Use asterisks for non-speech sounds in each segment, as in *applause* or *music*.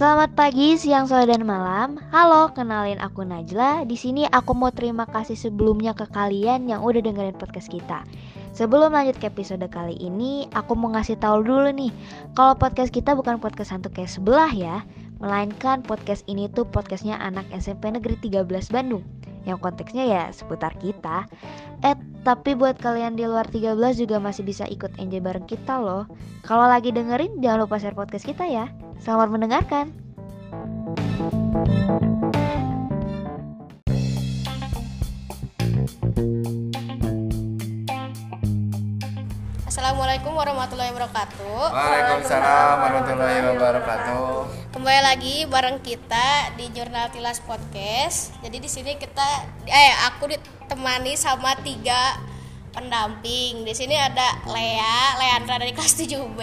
Selamat pagi, siang, sore, dan malam. Halo, kenalin aku Najla. Di sini aku mau terima kasih sebelumnya ke kalian yang udah dengerin podcast kita. Sebelum lanjut ke episode kali ini, aku mau ngasih tahu dulu nih, kalau podcast kita bukan podcast hantu kayak sebelah ya, melainkan podcast ini tuh podcastnya anak SMP Negeri 13 Bandung yang konteksnya ya seputar kita. Eh, tapi buat kalian di luar 13 juga masih bisa ikut enjoy bareng kita loh. Kalau lagi dengerin jangan lupa share podcast kita ya. Selamat mendengarkan. Assalamualaikum warahmatullahi wabarakatuh. Waalaikumsalam warahmatullahi wabarakatuh. Kembali lagi bareng kita di Jurnal Tilas Podcast. Jadi di sini kita eh aku ditemani sama tiga pendamping. Di sini ada Lea, Leandra dari kelas 7B,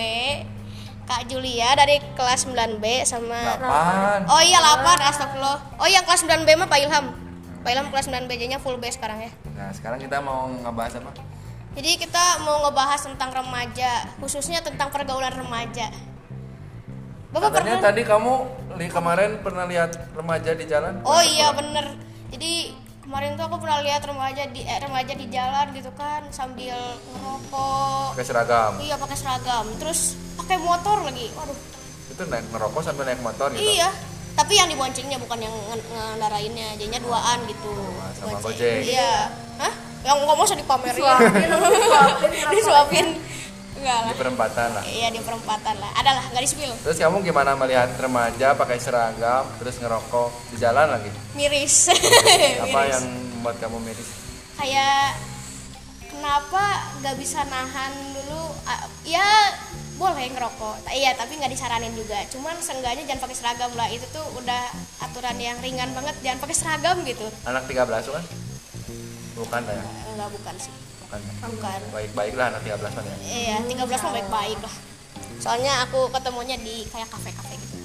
Kak Julia dari kelas 9B sama Delapan. Oh iya 8, astagfirullah. Oh yang kelas 9B mah Pak Ilham. Pak Ilham kelas 9B-nya full B sekarang ya. Nah sekarang kita mau ngebahas apa? Jadi kita mau ngebahas tentang remaja, khususnya tentang pergaulan remaja. Bapak Katanya pernah? tadi kamu li kemarin pernah lihat remaja di jalan? Oh iya bener. Jadi kemarin tuh aku pernah lihat remaja di eh, remaja di jalan gitu kan sambil ngerokok. Pakai seragam. Iya pakai seragam. Terus pakai motor lagi. Waduh. Itu naik ngerokok sambil naik motor gitu. Iya. Tapi yang diboncengnya bukan yang nge- ngendarainnya, jadinya duaan gitu. sama Bonceng. Gojek. Iya. Hah? Yang nggak mau usah dipamerin. Disuapin. *laughs* Enggak lah. Di perempatan lah. Iya di perempatan lah. Ada lah, nggak di spill. Terus kamu gimana melihat remaja pakai seragam terus ngerokok di jalan lagi? Miris. Apa *laughs* Miris. yang membuat kamu miris? kayak kenapa nggak bisa nahan dulu ya boleh ngerokok iya tapi nggak disaranin juga cuman seenggaknya jangan pakai seragam lah itu tuh udah aturan yang ringan banget jangan pakai seragam gitu Anak 13 kan? Bukan lah ya. enggak bukan sih Bukan. bukan Baik-baik lah anak 13 kan ya. iya 13 mah baik-baik lah soalnya aku ketemunya di kayak kafe-kafe gitu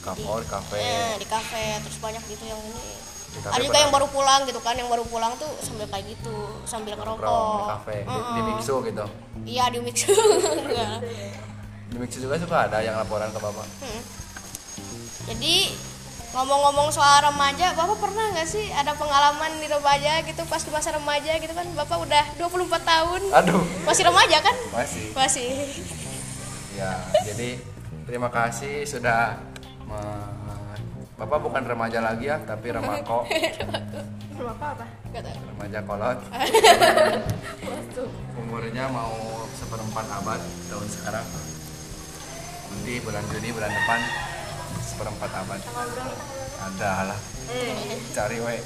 Kafe, kafe. Eh, di kafe terus banyak gitu yang ini Di ada juga yang baru pulang gitu kan yang baru pulang tuh sambil kayak gitu sambil ngerokok di kafe, di, di. Mixu gitu. iya di mix *laughs* Enggak. Di Mixu juga suka ada yang laporan ke bapak. Hmm. Jadi ngomong-ngomong soal remaja, Bapak pernah nggak sih ada pengalaman di remaja gitu pas di masa remaja gitu kan Bapak udah 24 tahun. Aduh, Masih remaja kan? masih. Masih. Ya, jadi terima kasih sudah me- Bapak bukan remaja lagi ya, tapi remako, *laughs* Nggak tahu. remaja kolot. *laughs* Umurnya mau seperempat abad tahun sekarang. Nanti bulan Juni bulan depan seperempat abad. Ada lah. Cari we.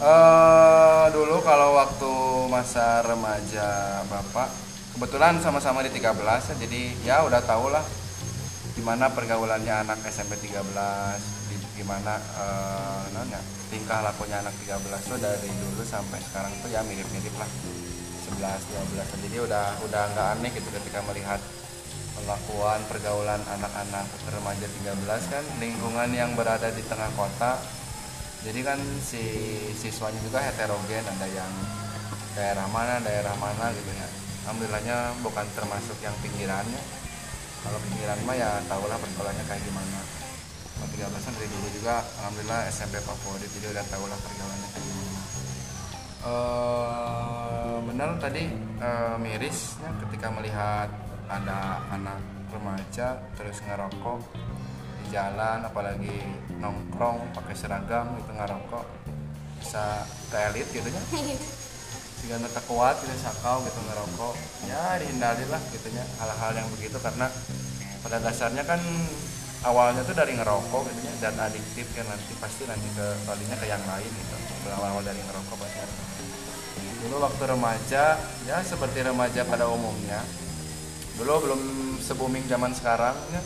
Eh, dulu kalau waktu masa remaja Bapak kebetulan sama-sama di 13 ya, jadi ya udah tau lah gimana pergaulannya anak SMP 13 di- gimana eh, nanya, tingkah lakunya anak 13 tuh dari dulu sampai sekarang tuh ya mirip-mirip lah 11 12 jadi udah udah nggak aneh gitu ketika melihat perlakuan pergaulan anak-anak remaja 13 kan lingkungan yang berada di tengah kota. Jadi kan si siswanya juga heterogen ada yang daerah mana daerah mana gitu ya. Alhamdulillahnya bukan termasuk yang pinggirannya. Kalau pinggiran mah ya tahulah pergaulannya kayak gimana. Kalau 13 kan dari dulu juga alhamdulillah SMP favorit jadi udah tahulah pergaulannya kayak Eh, benar tadi eh, mirisnya ketika melihat ada anak remaja terus ngerokok di jalan apalagi nongkrong pakai seragam gitu ngerokok. Bisa ke elit gitu ya *laughs* jika tak kuat gitu sakau gitu ngerokok. Ya dihindari lah gitu ya hal-hal yang begitu. Karena pada dasarnya kan awalnya tuh dari ngerokok gitu ya dan adiktif kan nanti pasti nanti ke kalinya ke yang lain gitu. Berawal dari ngerokok pasti dulu waktu remaja ya seperti remaja pada umumnya dulu belum se booming zaman sekarang ya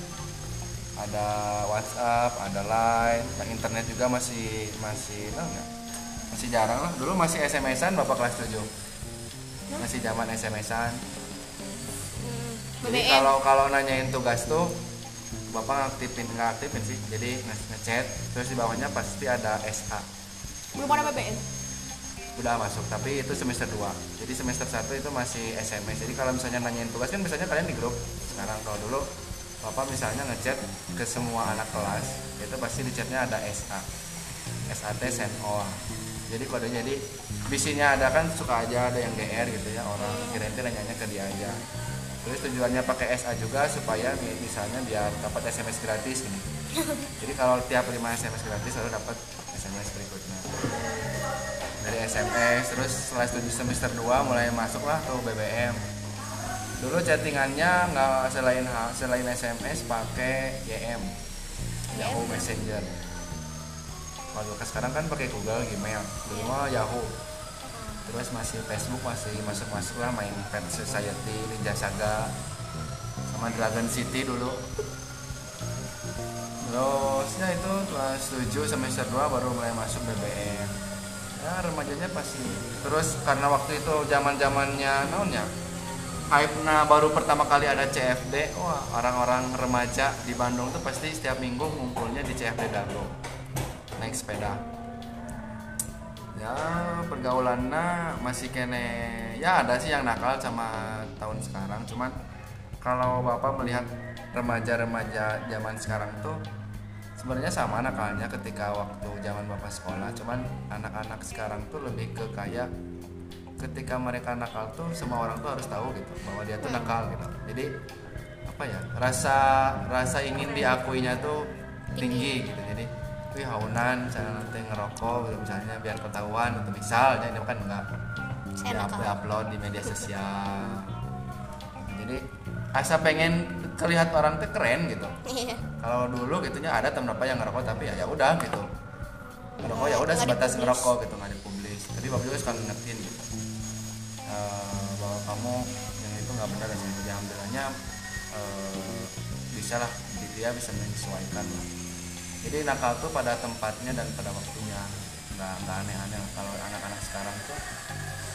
ada WhatsApp, ada Line, yang internet juga masih masih tau nggak? Masih jarang lah. Dulu masih SMS-an Bapak kelas 7. Masih zaman SMS-an. Hmm, Jadi BBM. kalau kalau nanyain tugas tuh Bapak ngaktifin nggak aktifin sih. Jadi nge- ngechat terus di bawahnya pasti ada SA. belum ada BBM. Udah masuk, tapi itu semester 2 Jadi semester 1 itu masih SMS Jadi kalau misalnya nanyain tugas kan biasanya kalian di grup. Sekarang kalau dulu bapak misalnya ngechat ke semua anak kelas itu pasti di chatnya ada SA SAT SNO jadi kodenya jadi bisinya ada kan suka aja ada yang GR gitu ya orang. Kira itu nanya ke dia aja. Terus tujuannya pakai SA juga supaya mi- misalnya biar dapat SMS gratis gini. *laughs* Jadi kalau tiap 5 SMS gratis lalu dapat SMS berikutnya dari SMS terus setelah studi semester 2 mulai masuklah tuh BBM dulu chattingannya nggak selain selain SMS pakai YM Yahoo Messenger. Kalau ke sekarang kan pakai Google Gmail. Dulu mah Yahoo. Terus masih Facebook masih masuk masuk lah main Pet Society Ninja Saga sama Dragon City dulu. Terusnya itu kelas 7 semester 2 baru mulai masuk BBM ya remajanya pasti terus karena waktu itu zaman zamannya hype nah baru pertama kali ada CFD wah orang-orang remaja di Bandung tuh pasti setiap minggu ngumpulnya di CFD Dago naik sepeda. Ya pergaulannya masih kene ya ada sih yang nakal sama tahun sekarang. Cuman kalau bapak melihat remaja-remaja zaman sekarang tuh sebenarnya sama nakalnya ketika waktu zaman bapak sekolah cuman anak-anak sekarang tuh lebih ke kayak ketika mereka nakal tuh semua orang tuh harus tahu gitu bahwa dia tuh nakal gitu. Jadi apa ya rasa rasa ingin diakuinya tuh tinggi. gitu. Jadi wih haunan misalnya nanti ngerokok gitu misalnya biar ketahuan gitu. Misalnya ini kan enggak di upload di media sosial. Jadi asa pengen terlihat orang tuh keren gitu. Iya. kalau dulu gitunya ada temen apa yang ngerokok tapi ya ya udah gitu. Ngerokok ya udah sebatas ngerokok gitu nggak dipublis. Tapi bapak juga suka ngingetin gitu. Eh, bahwa kamu yang itu nggak benar dan jadi alhamdulillahnya eh, bisa lah dia bisa menyesuaikan. Lah jadi nakal tuh pada tempatnya dan pada waktunya. Nggak nggak aneh-aneh. Kalau anak-anak sekarang tuh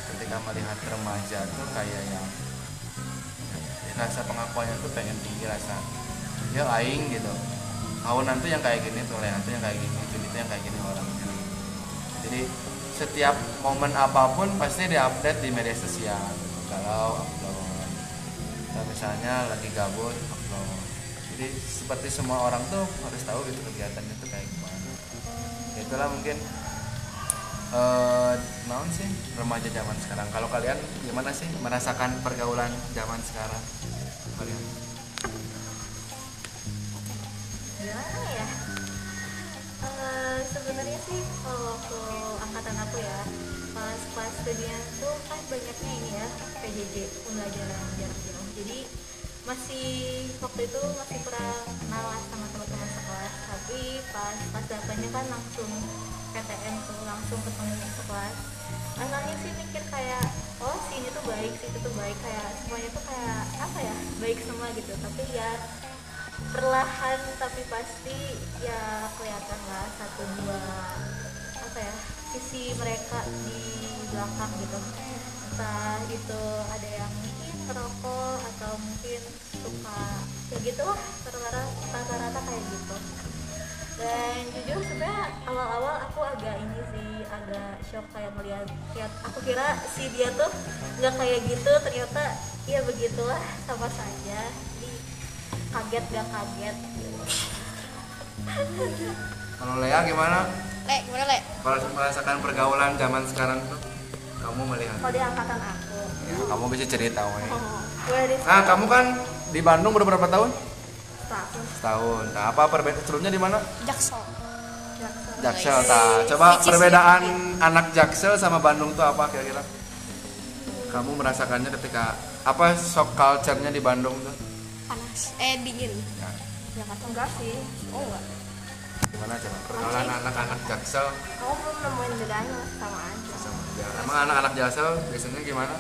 ketika melihat remaja tuh kayak yang ya, rasa pengakuannya tuh pengen tinggi rasa ya aing gitu. Kawanan tuh yang kayak gini tuh Lehan tuh yang kayak gini Juni tuh yang kayak gini orangnya jadi setiap momen apa pun pasti diupdate di media sosial. Kalau upload. Atau misalnya lagi gabut upload. Jadi seperti semua orang tuh harus tahu gitu kegiatannya tuh kayak gimana. Itulah mungkin eh naon sih remaja zaman sekarang. Kalau kalian gimana sih merasakan pergaulan zaman sekarang kalian. Ya? Eh, sebenarnya sih kalau waktu angkatan aku ya pas pas studian tuh kan banyaknya ini ya PJJ pembelajaran jarak jauh. Jadi masih waktu itu masih kurang kenal sama teman-teman sekelas. Tapi pas pas datanya kan langsung PTM tuh langsung ketemu sekelas. Asalnya baik si itu tuh baik. Kayak semuanya tuh kayak apa ya baik semua gitu. Tapi ya perlahan tapi pasti ya kelihatan lah satu dua apa ya sisi mereka di belakang gitu. Entah itu ada yang mungkin merokok atau mungkin suka ya gitu lah rata-rata kayak gitu dan jujur sebenarnya awal-awal aku agak ini sih agak shock kayak melihat lihat aku kira si dia tuh nggak kayak gitu ternyata ya begitulah sama saja. Jadi kaget gak kaget. Kalau Lea gimana? Le, gimana Le? kalau merasakan pergaulan zaman sekarang tuh kamu melihat? Kalau di angkatan aku. Ya, kamu bisa cerita we. gue di nah kamu kan di Bandung udah berapa tahun status setahun. Nah apa perbedaan sebelumnya di mana? Jaksel. Jaksel. Ta coba Which perbedaan anak Jaksel sama Bandung tuh apa kira-kira? Kamu merasakannya ketika apa shock culture-nya di Bandung tuh? Panas. Eh, dingin. ya, Jakarta. enggak sih. Oh, enggak. gimana coba? Pergaulan anak-anak Jaksel. Kamu belum nemuin bedanya sama aja. Sama. Ya, emang anak-anak Jaksel biasanya gimana?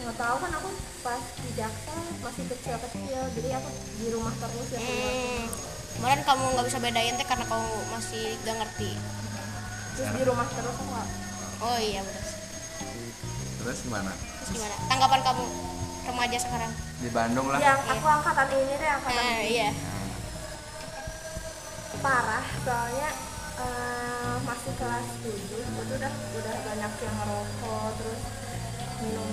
Nggak tahu kan aku pas di jaksa masih kecil-kecil jadi aku di rumah terus ya Hmm. Kemarin kamu nggak bisa bedain teh karena kamu masih gak ngerti. terus di rumah terus aku nggak Oh iya benar. terus gimana Terus gimana? Tanggapan kamu remaja sekarang? di Bandung lah yang aku angkatan ini deh angkatan Nah, ini iya. parah soalnya eh, masih kelas 7 itu udah udah banyak yang ngerokok terus minum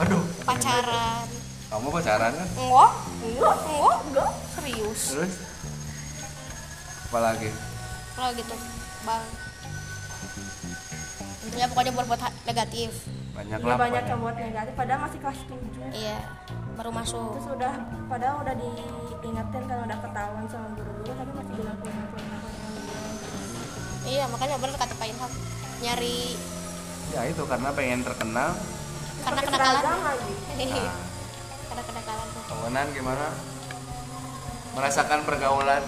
aduh. Pacaran. kamu pacaran kan? Enggak enggak enggak enggak. Serius. Terus? Apalagi kalau gitu bang? Intinya pokoknya ha- negatif. Banyak Ya, lah banyak yang buat negatif padahal masih kelas 7 iya baru masuk. terus udah padahal udah diingetin kan udah ketahuan sama guru-guru tapi masih dilakuin lakuin iya makanya bener kata Pak Ilham nyari ya itu karena pengen terkenal karena kenakalan. Lagi. Iya. karena kenakalan tuh. Kawanan gimana? Merasakan pergaulan.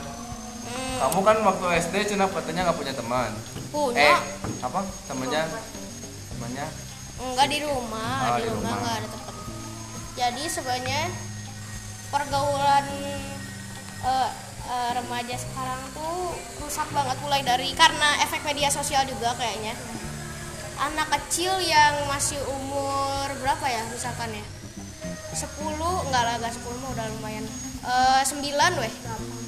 Hmm, kamu kan waktu SD cina katanya nggak punya teman. Eh punya apa temennya temannya? Enggak di rumah. Oh, di di rumah rumah. enggak ada tempat. Jadi sebenarnya pergaulan eh, eh, remaja sekarang tuh rusak banget. Mulai dari karena efek media sosial juga kayaknya anak kecil yang masih umur berapa ya misalkan ya? 10 enggak lah enggak 10 mah udah lumayan. Eh 9 weh.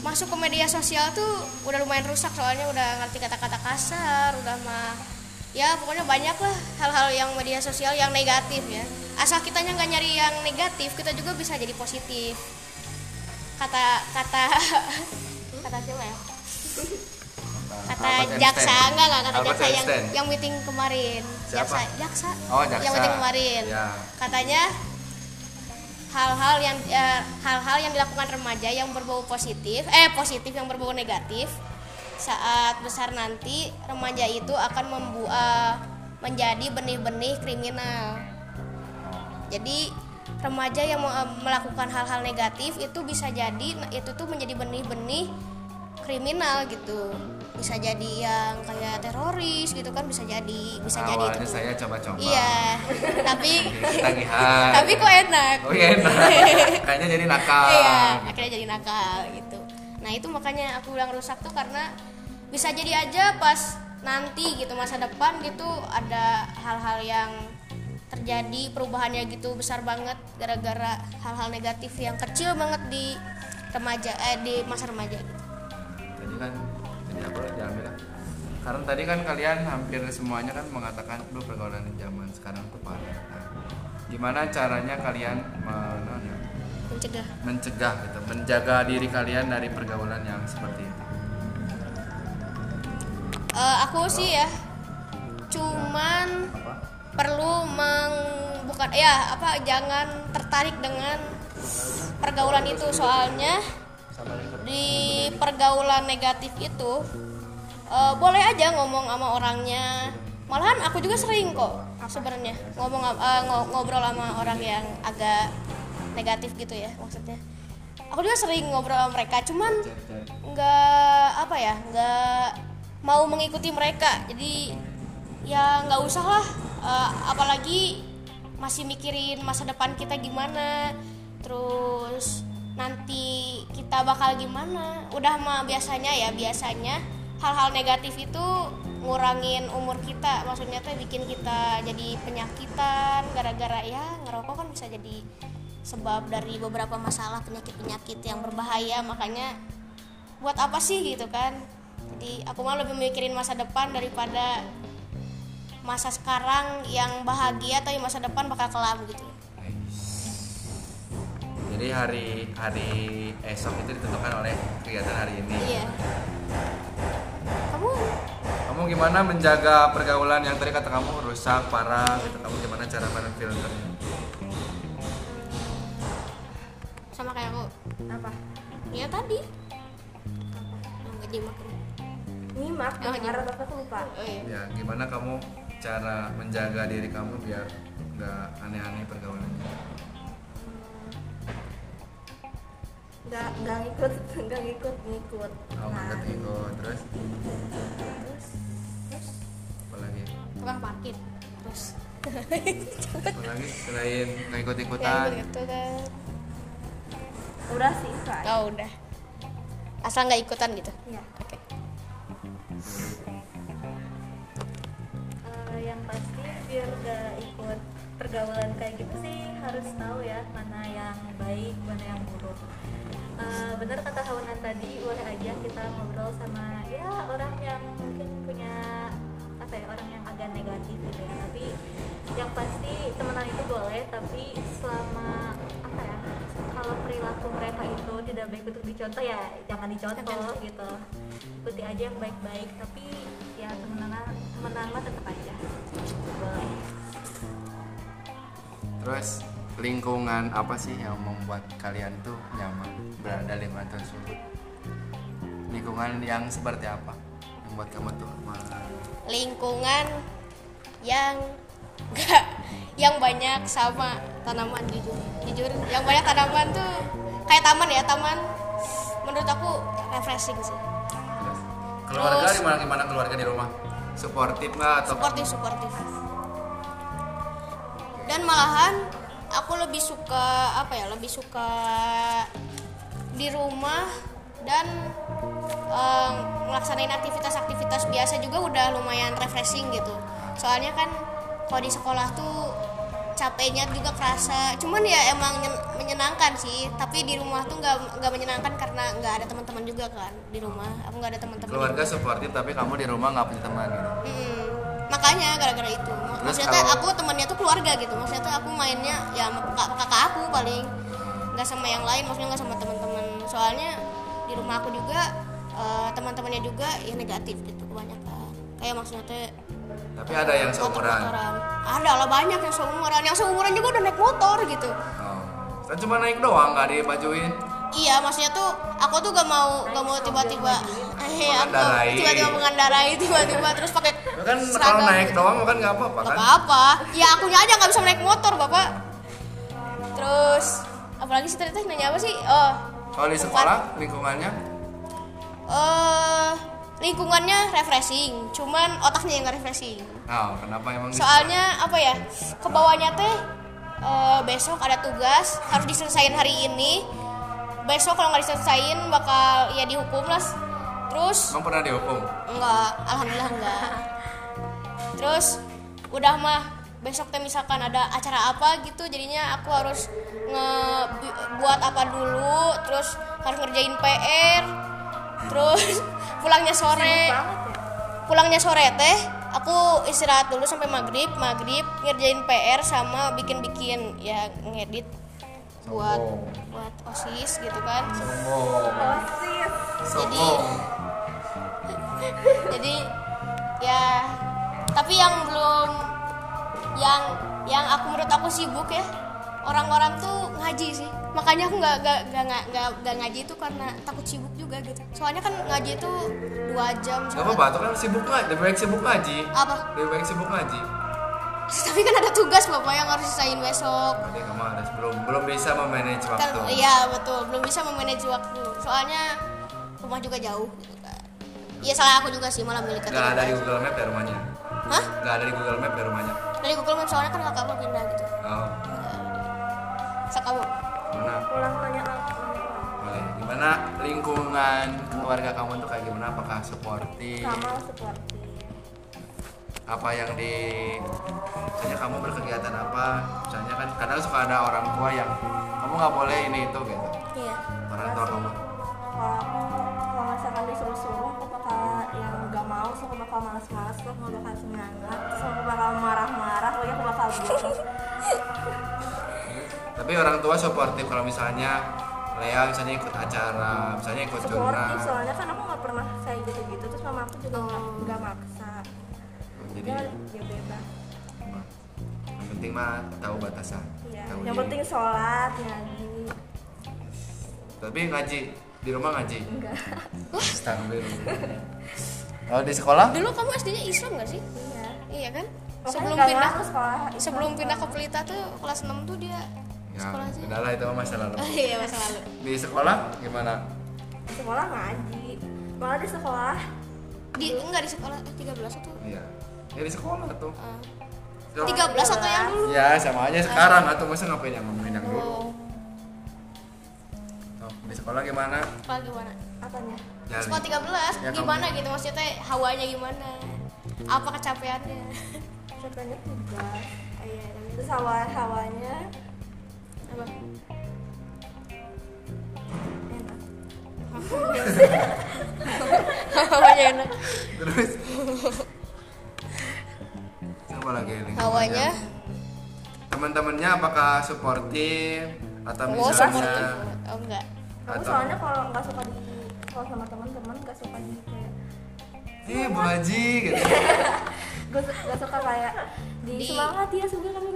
Masuk ke media sosial tuh udah lumayan rusak soalnya udah ngerti kata-kata kasar udah mah ya pokoknya banyak lah hal-hal yang media sosial yang negatif ya. Asal kitanya nggak nyari yang negatif kita juga bisa jadi positif. Kata kata *laughs* kata siapa ya kata Albert jaksa Einstein. enggak enggak kata Albert jaksa yang Einstein. yang meeting kemarin Siapa? jaksa jaksa Oh, jaksa. yang meeting kemarin Ya. katanya hal-hal yang eh, hal-hal yang dilakukan remaja yang berbau positif eh positif yang berbau negatif saat besar nanti remaja itu akan membu eh, menjadi benih-benih kriminal jadi remaja yang eh, melakukan hal-hal negatif itu bisa jadi itu tuh menjadi benih-benih kriminal gitu bisa jadi yang kayak teroris gitu kan bisa jadi bisa jadi awalnya itu tuh. saya coba-coba. Iya tapi *laughs* tapi kok enak. Oh iya enak. *laughs* Kayaknya jadi nakal. Iya akhirnya jadi nakal gitu. Nah itu makanya aku bilang rusak tuh karena bisa jadi aja pas nanti gitu masa depan gitu ada hal-hal yang terjadi perubahannya gitu besar banget gara-gara hal-hal negatif yang kecil banget di remaja eh di masa remaja gitu. Jadi kan jadi apa jangan bilang karena tadi kan kalian hampir semuanya kan mengatakan lu pergaulan zaman sekarang tuh parah. Nah, gimana caranya kalian men- mencegah. Mencegah gitu menjaga diri kalian dari pergaulan yang seperti itu. Eh, aku sih ya cuman apa? perlu meng bukan ya apa jangan tertarik dengan pergaulan. itu. Soalnya di pergaulan negatif itu eh, boleh aja ngomong sama orangnya. Malahan aku juga sering kok sebenarnya ngomong ngo- ngobrol sama orang yang agak negatif gitu ya maksudnya. Aku juga sering ngobrol sama mereka cuman nggak apa ya nggak mau mengikuti mereka. Jadi ya nggak usah lah Eh, apalagi masih mikirin masa depan kita gimana. Terus nanti kita bakal gimana? Udah mah biasanya ya biasanya hal-hal negatif itu ngurangin umur kita maksudnya tuh bikin kita jadi penyakitan gara-gara ya ngerokok kan bisa jadi sebab dari beberapa masalah penyakit-penyakit yang berbahaya. Makanya buat apa sih gitu kan? Jadi aku mah lebih mikirin masa depan daripada masa sekarang yang bahagia tapi masa depan bakal kelam gitu jadi hari hari esok itu ditentukan oleh kegiatan hari ini. Iya. Kamu? Kamu gimana menjaga pergaulan yang tadi kata kamu rusak parah gitu? Kamu gimana cara filternya sama kayak aku. Apa? Ya tadi. Yang gak dimakan nyimak Oh, dengar tapi lupa. Oh iya. Ya gimana kamu cara menjaga diri kamu biar nggak aneh-aneh pergaulannya nggak nggak ngikut *laughs* nggak ngikut ngikut. Oh Nah, nggak ikut terus terus? Apa lagi? Tukang parkir. Terus. Apa lagi? Selain nggak ikut ya ikutan udah sih aja oh udah. Asal nggak ikutan gitu? Ya oke. Eh, yang pasti biar gak ikut pergaulan kayak gitu sih harus tahu ya mana yang baik mana yang buruk Eh, bener kata Haunan tadi boleh aja kita ngobrol sama ya orang yang mungkin punya apa ya orang yang agak negatif gitu ya. Tapi yang pasti temenan itu boleh tapi selama apa ya untuk dicontoh ya jangan dicontoh gitu. Ikuti aja yang baik-baik tapi ya temenan temenan mah tetap aja. Boleh. Terus lingkungan apa sih yang membuat kalian tuh nyaman berada di Bantul Sulut lingkungan yang seperti apa yang buat kamu tuh aman? lingkungan yang enggak yang banyak sama tanaman jujur jujur. Yang banyak tanaman tuh kayak taman ya taman. Menurut aku refreshing sih. Terus, keluarga Terus- gimana gimana keluarga di rumah? Suportif nggak atau suportif suportif. Dan malahan aku lebih suka apa ya lebih suka di rumah dan melaksanain aktivitas-aktivitas biasa juga udah lumayan refreshing gitu. Soalnya kan kalau di sekolah tuh capeknya juga kerasa. Cuman ya emang nyen- menyenangkan sih. Tapi di rumah tuh nggak nggak menyenangkan karena nggak ada teman-teman juga kan di rumah. Aku nggak ada teman-teman keluarga suportif tapi kamu di rumah nggak punya teman gitu. Mm, makanya gara-gara itu. Maksudnya tuh kalau- aku temannya tuh keluarga gitu. Maksudnya tuh aku mainnya ya sama kakak, aku paling. Nggak sama yang lain maksudnya nggak sama teman-teman soalnya di rumah aku juga eh, teman-temannya juga ya negatif gitu kebanyakan. Kayak maksudnya tuh tapi ada yang seumuran? Ada lah banyak yang seumuran. Yang seumuran juga udah naik motor gitu. Oh. kan cuma naik doang nggak dibajuin Iya, maksudnya tuh aku tuh gak mau gak mau tiba-tiba eh *laughs* aku Mengendarai. tiba-tiba mengendarai tiba-tiba terus pakai kan kalau naik gitu. doang kan nggak apa-apa Gak kan apa-apa. Ya akunya aja nggak bisa naik motor, Bapak. Terus apalagi sih tadi teh nanya apa sih? Oh, kalau di sekolah lingkungannya eh lingkungannya refreshing, cuman otaknya yang nggak refreshing. nah kenapa emang di Soalnya apa ya? Ke bawahnya teh eh, besok ada tugas harus diselesain hari ini. Besok kalau nggak diselesain bakal ya dihukum lah. Terus Emang pernah dihukum? Enggak, alhamdulillah enggak. Terus udah mah besok teh misalkan ada acara apa gitu jadinya aku harus nge bi- buat apa dulu terus harus ngerjain PR terus *laughs* pulangnya sore banget ya pulangnya sore teh aku istirahat dulu sampai maghrib maghrib ngerjain PR sama bikin-bikin ya ngedit buat Sombong. buat osis gitu kan Sombong. osis Sombong. jadi ya tapi yang belum yang yang aku menurut aku sibuk ya orang-orang tuh ngaji sih makanya aku nggak nggak nggak nggak ngaji itu karena takut sibuk juga gitu soalnya kan ngaji itu dua jam Gak sholat. apa-apa, tuh kan sibuk ngaji, lebih baik sibuk ngaji apa Lebih baik sibuk ngaji tapi kan ada tugas bapak yang harus selesaiin besok. Berarti kamu harus belum belum bisa memanage kan waktu. iya betul. Belum bisa memanage waktu. Soalnya rumah juga jauh gitu kan. Iya salah aku juga sih malah milih Gak kata ada di Google Map ya rumahnya? Hah? Gak ada di Google Map ya rumahnya? Dari Google Maps soalnya kan kakak mau pindah gitu. Oh, sakamu mana? pulang tanya aku. Boleh. Gimana lingkungan keluarga kamu tuh kayak gimana? Apakah suportif? sama seperti apa yang di misalnya kamu berkegiatan apa misalnya kan kadang suka ada orang tua yang kamu nggak boleh ini itu gitu. Iya. Orang tua kamu. Kalau aku misalkan disuruh-suruh aku bakal yang nggak mau so aku bakal malas-malas aku nggak bakal semangat terus aku bakal marah-marah pokoknya aku bakal gitu. Tapi orang tua suportif kalau misalnya Lea misalnya ikut acara misalnya ikut jurnal soalnya kan penting mah tahu batasan Iya. tahu yang diri. penting sholat ngaji. Tapi ngaji di rumah ngaji? Enggak. *laughs* Astagfirullah. kalau di sekolah? Dulu kamu SD-nya Islam gak sih? Iya. Iya kan? Makanya sebelum pindah ngaruh sekolah Islam. sebelum pindah ke Pelita tuh kelas 6 tuh dia ya sekolah sih. udahlah itu masa lalu. *laughs* Iya masa lalu. Di sekolah gimana? Di sekolah ngaji. Malah di sekolah. Di enggak di sekolah eh, 13 atau iya. Ya di sekolah tuh. Eh, Tuh. 13 atau yang dulu? Ya sama aja sekarang. Atau masa ngapain yang ngomongin yang dulu? Oh. Tuh, di sekolah gimana? Apa gimana? Apanya? Sekolah 13 Ya, gimana kamu. gitu? Maksudnya teh hawanya gimana? Apa kecapeannya? Contohnya tugas iya. Terus hawa hawanya? Apa? Enak. *laughs* *laughs* Hawanya enak. Terus *laughs* apa lagi lingkungannya? hawanya teman-temannya apakah suportif atau oh misalnya supportive oh enggak Kamu Atau- soalnya kalau nggak suka di kalau sama teman-teman nggak suka di kayak Ih, Bu Haji gitu. *laughs* gue nggak suka kayak di, Di- semangat ya sebenarnya kamu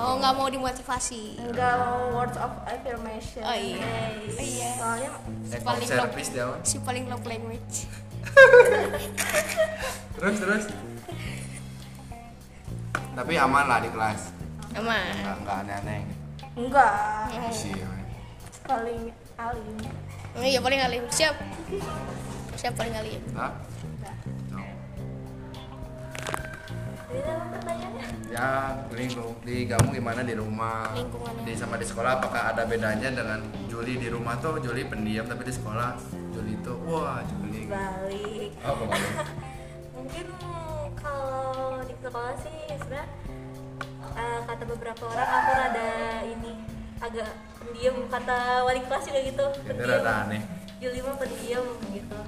oh nggak mau dimotivasi enggak mau words of affirmation Oh, iya. Yes. Oh, iya. soalnya Eh, Paling service si paling love language *laughs* Terus terus. Tapi aman lah di kelas. aman Enggak enggak aneh-aneh gitu. enggak Sih. paling alim Oh, iya paling alim siap siap paling alim Hah? Pertanyaannya Ya, lingkung di kamu gimana di rumah? Lingkungannya. Di sama di sekolah apakah ada bedanya dengan Juli di rumah tuh Juli pendiam tapi di sekolah Juli tuh wah Juli. balik Oh, kembali. *laughs* mungkin kalau sekolah sih sebenarnya eh, kata beberapa orang aku rada ini agak pendiam. Kata wali kelas juga gitu aneh. Juli mah pendiam gitu.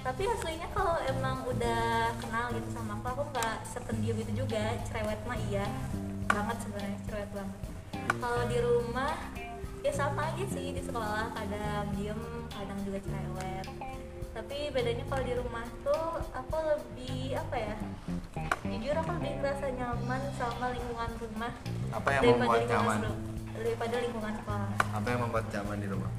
Tapi aslinya kalau emang udah kenal gitu sama aku aku nggak sependiam itu juga. Cerewet mah iya banget sebenarnya cerewet banget. Kalau di rumah ya sama aja sih di sekolah. Kadang diem kadang juga cerewet tapi bedanya kalau di rumah tuh aku lebih apa ya jujur aku lebih merasa nyaman sama lingkungan rumah Apa yang daripada membuat nyaman? daripada lingkungan sekolah Apa yang membuat nyaman di rumah?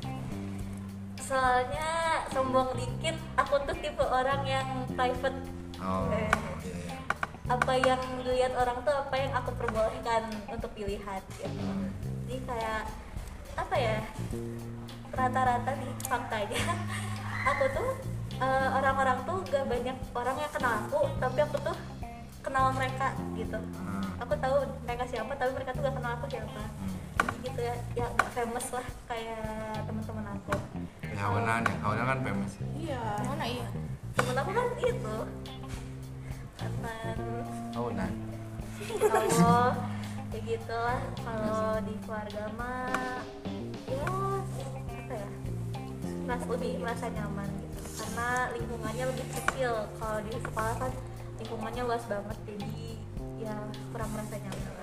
soalnya sombong dikit aku tuh tipe orang yang private Oh, Eh. iya, iya. apa yang dilihat orang tuh apa yang aku perbolehkan untuk dilihat gitu jadi kayak apa ya rata-rata nih faktanya *laughs* aku tuh eh, orang-orang tuh gak banyak orang yang kenal aku tapi aku tuh kenal mereka gitu. Hmm. aku tahu mereka siapa tapi mereka tuh gak kenal aku siapa. Jadi gitu ya ya gak famous lah kayak teman-teman aku. Ya, Hawanan ya, Hawanan kan famous. iya. Mana iya. Temen aku kan itu. Teman Hawanan. kalau kayak gitu lah kalau di keluarga mah ya ya merasa lebih merasa nyaman gitu karena lingkungannya lebih kecil kalau di sekolah kan lingkungannya luas banget jadi ya kurang merasa nyaman.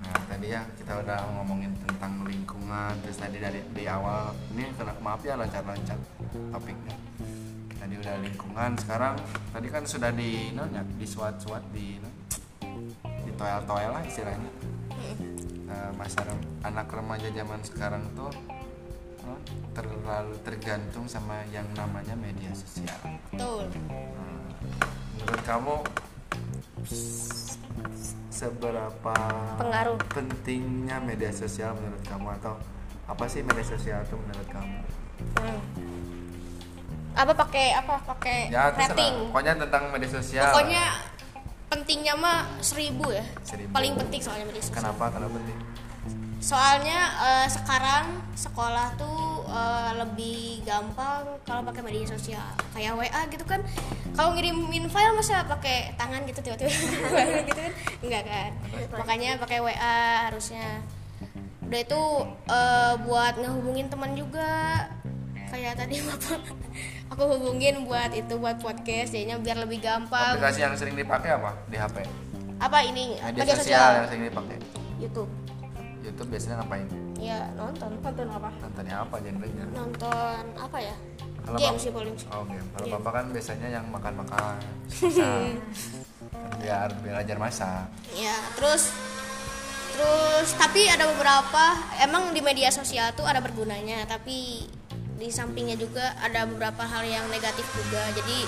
Nah, tadi ya kita udah ngomongin tentang lingkungan, terus tadi dari di awal ini kena maaf ya loncat-loncat topiknya. Tadi udah lingkungan, sekarang tadi kan sudah di no, ya, di suat-suat di no, di toel-toel lah istilahnya. Nah, masa rem- anak remaja zaman sekarang tuh terlalu tergantung sama yang namanya media sosial. betul Hmm. Menurut kamu seberapa Pengaruh. pentingnya media sosial menurut kamu atau apa sih media sosial itu menurut kamu? Hmm. apa pakai apa pakai Ya terserah. rating Pokoknya tentang media sosial. pokoknya pentingnya mah seribu ya Seribu. paling penting soalnya media sosial Kenapa? Kenapa penting? Soalnya eh, sekarang sekolah tuh eh, lebih gampang kalau pakai media sosial. Kayak WA gitu kan. Kalau ngirimin file masa pakai tangan gitu tiba-tiba *laughs* gitu kan? Enggak kan? Makanya pakai WA harusnya. Udah itu eh, buat ngehubungin teman juga. Kayak tadi *laughs* bapak aku hubungin buat itu buat podcast jadinya biar lebih gampang. Aplikasi yang sering dipakai apa? Di HP? apa ini? Media, sosial. yang sering dipakai. YouTube YouTube biasanya ngapain? ya nonton nonton apa Nontonnya apa genrenya? nonton apa ya Kalau game sih paling Oh game. Kalau Game. bapak kan biasanya yang makan-makan, *laughs* biar belajar masak. ya terus terus tapi ada beberapa emang di media sosial tuh ada bergunanya tapi di sampingnya juga ada beberapa hal yang negatif juga jadi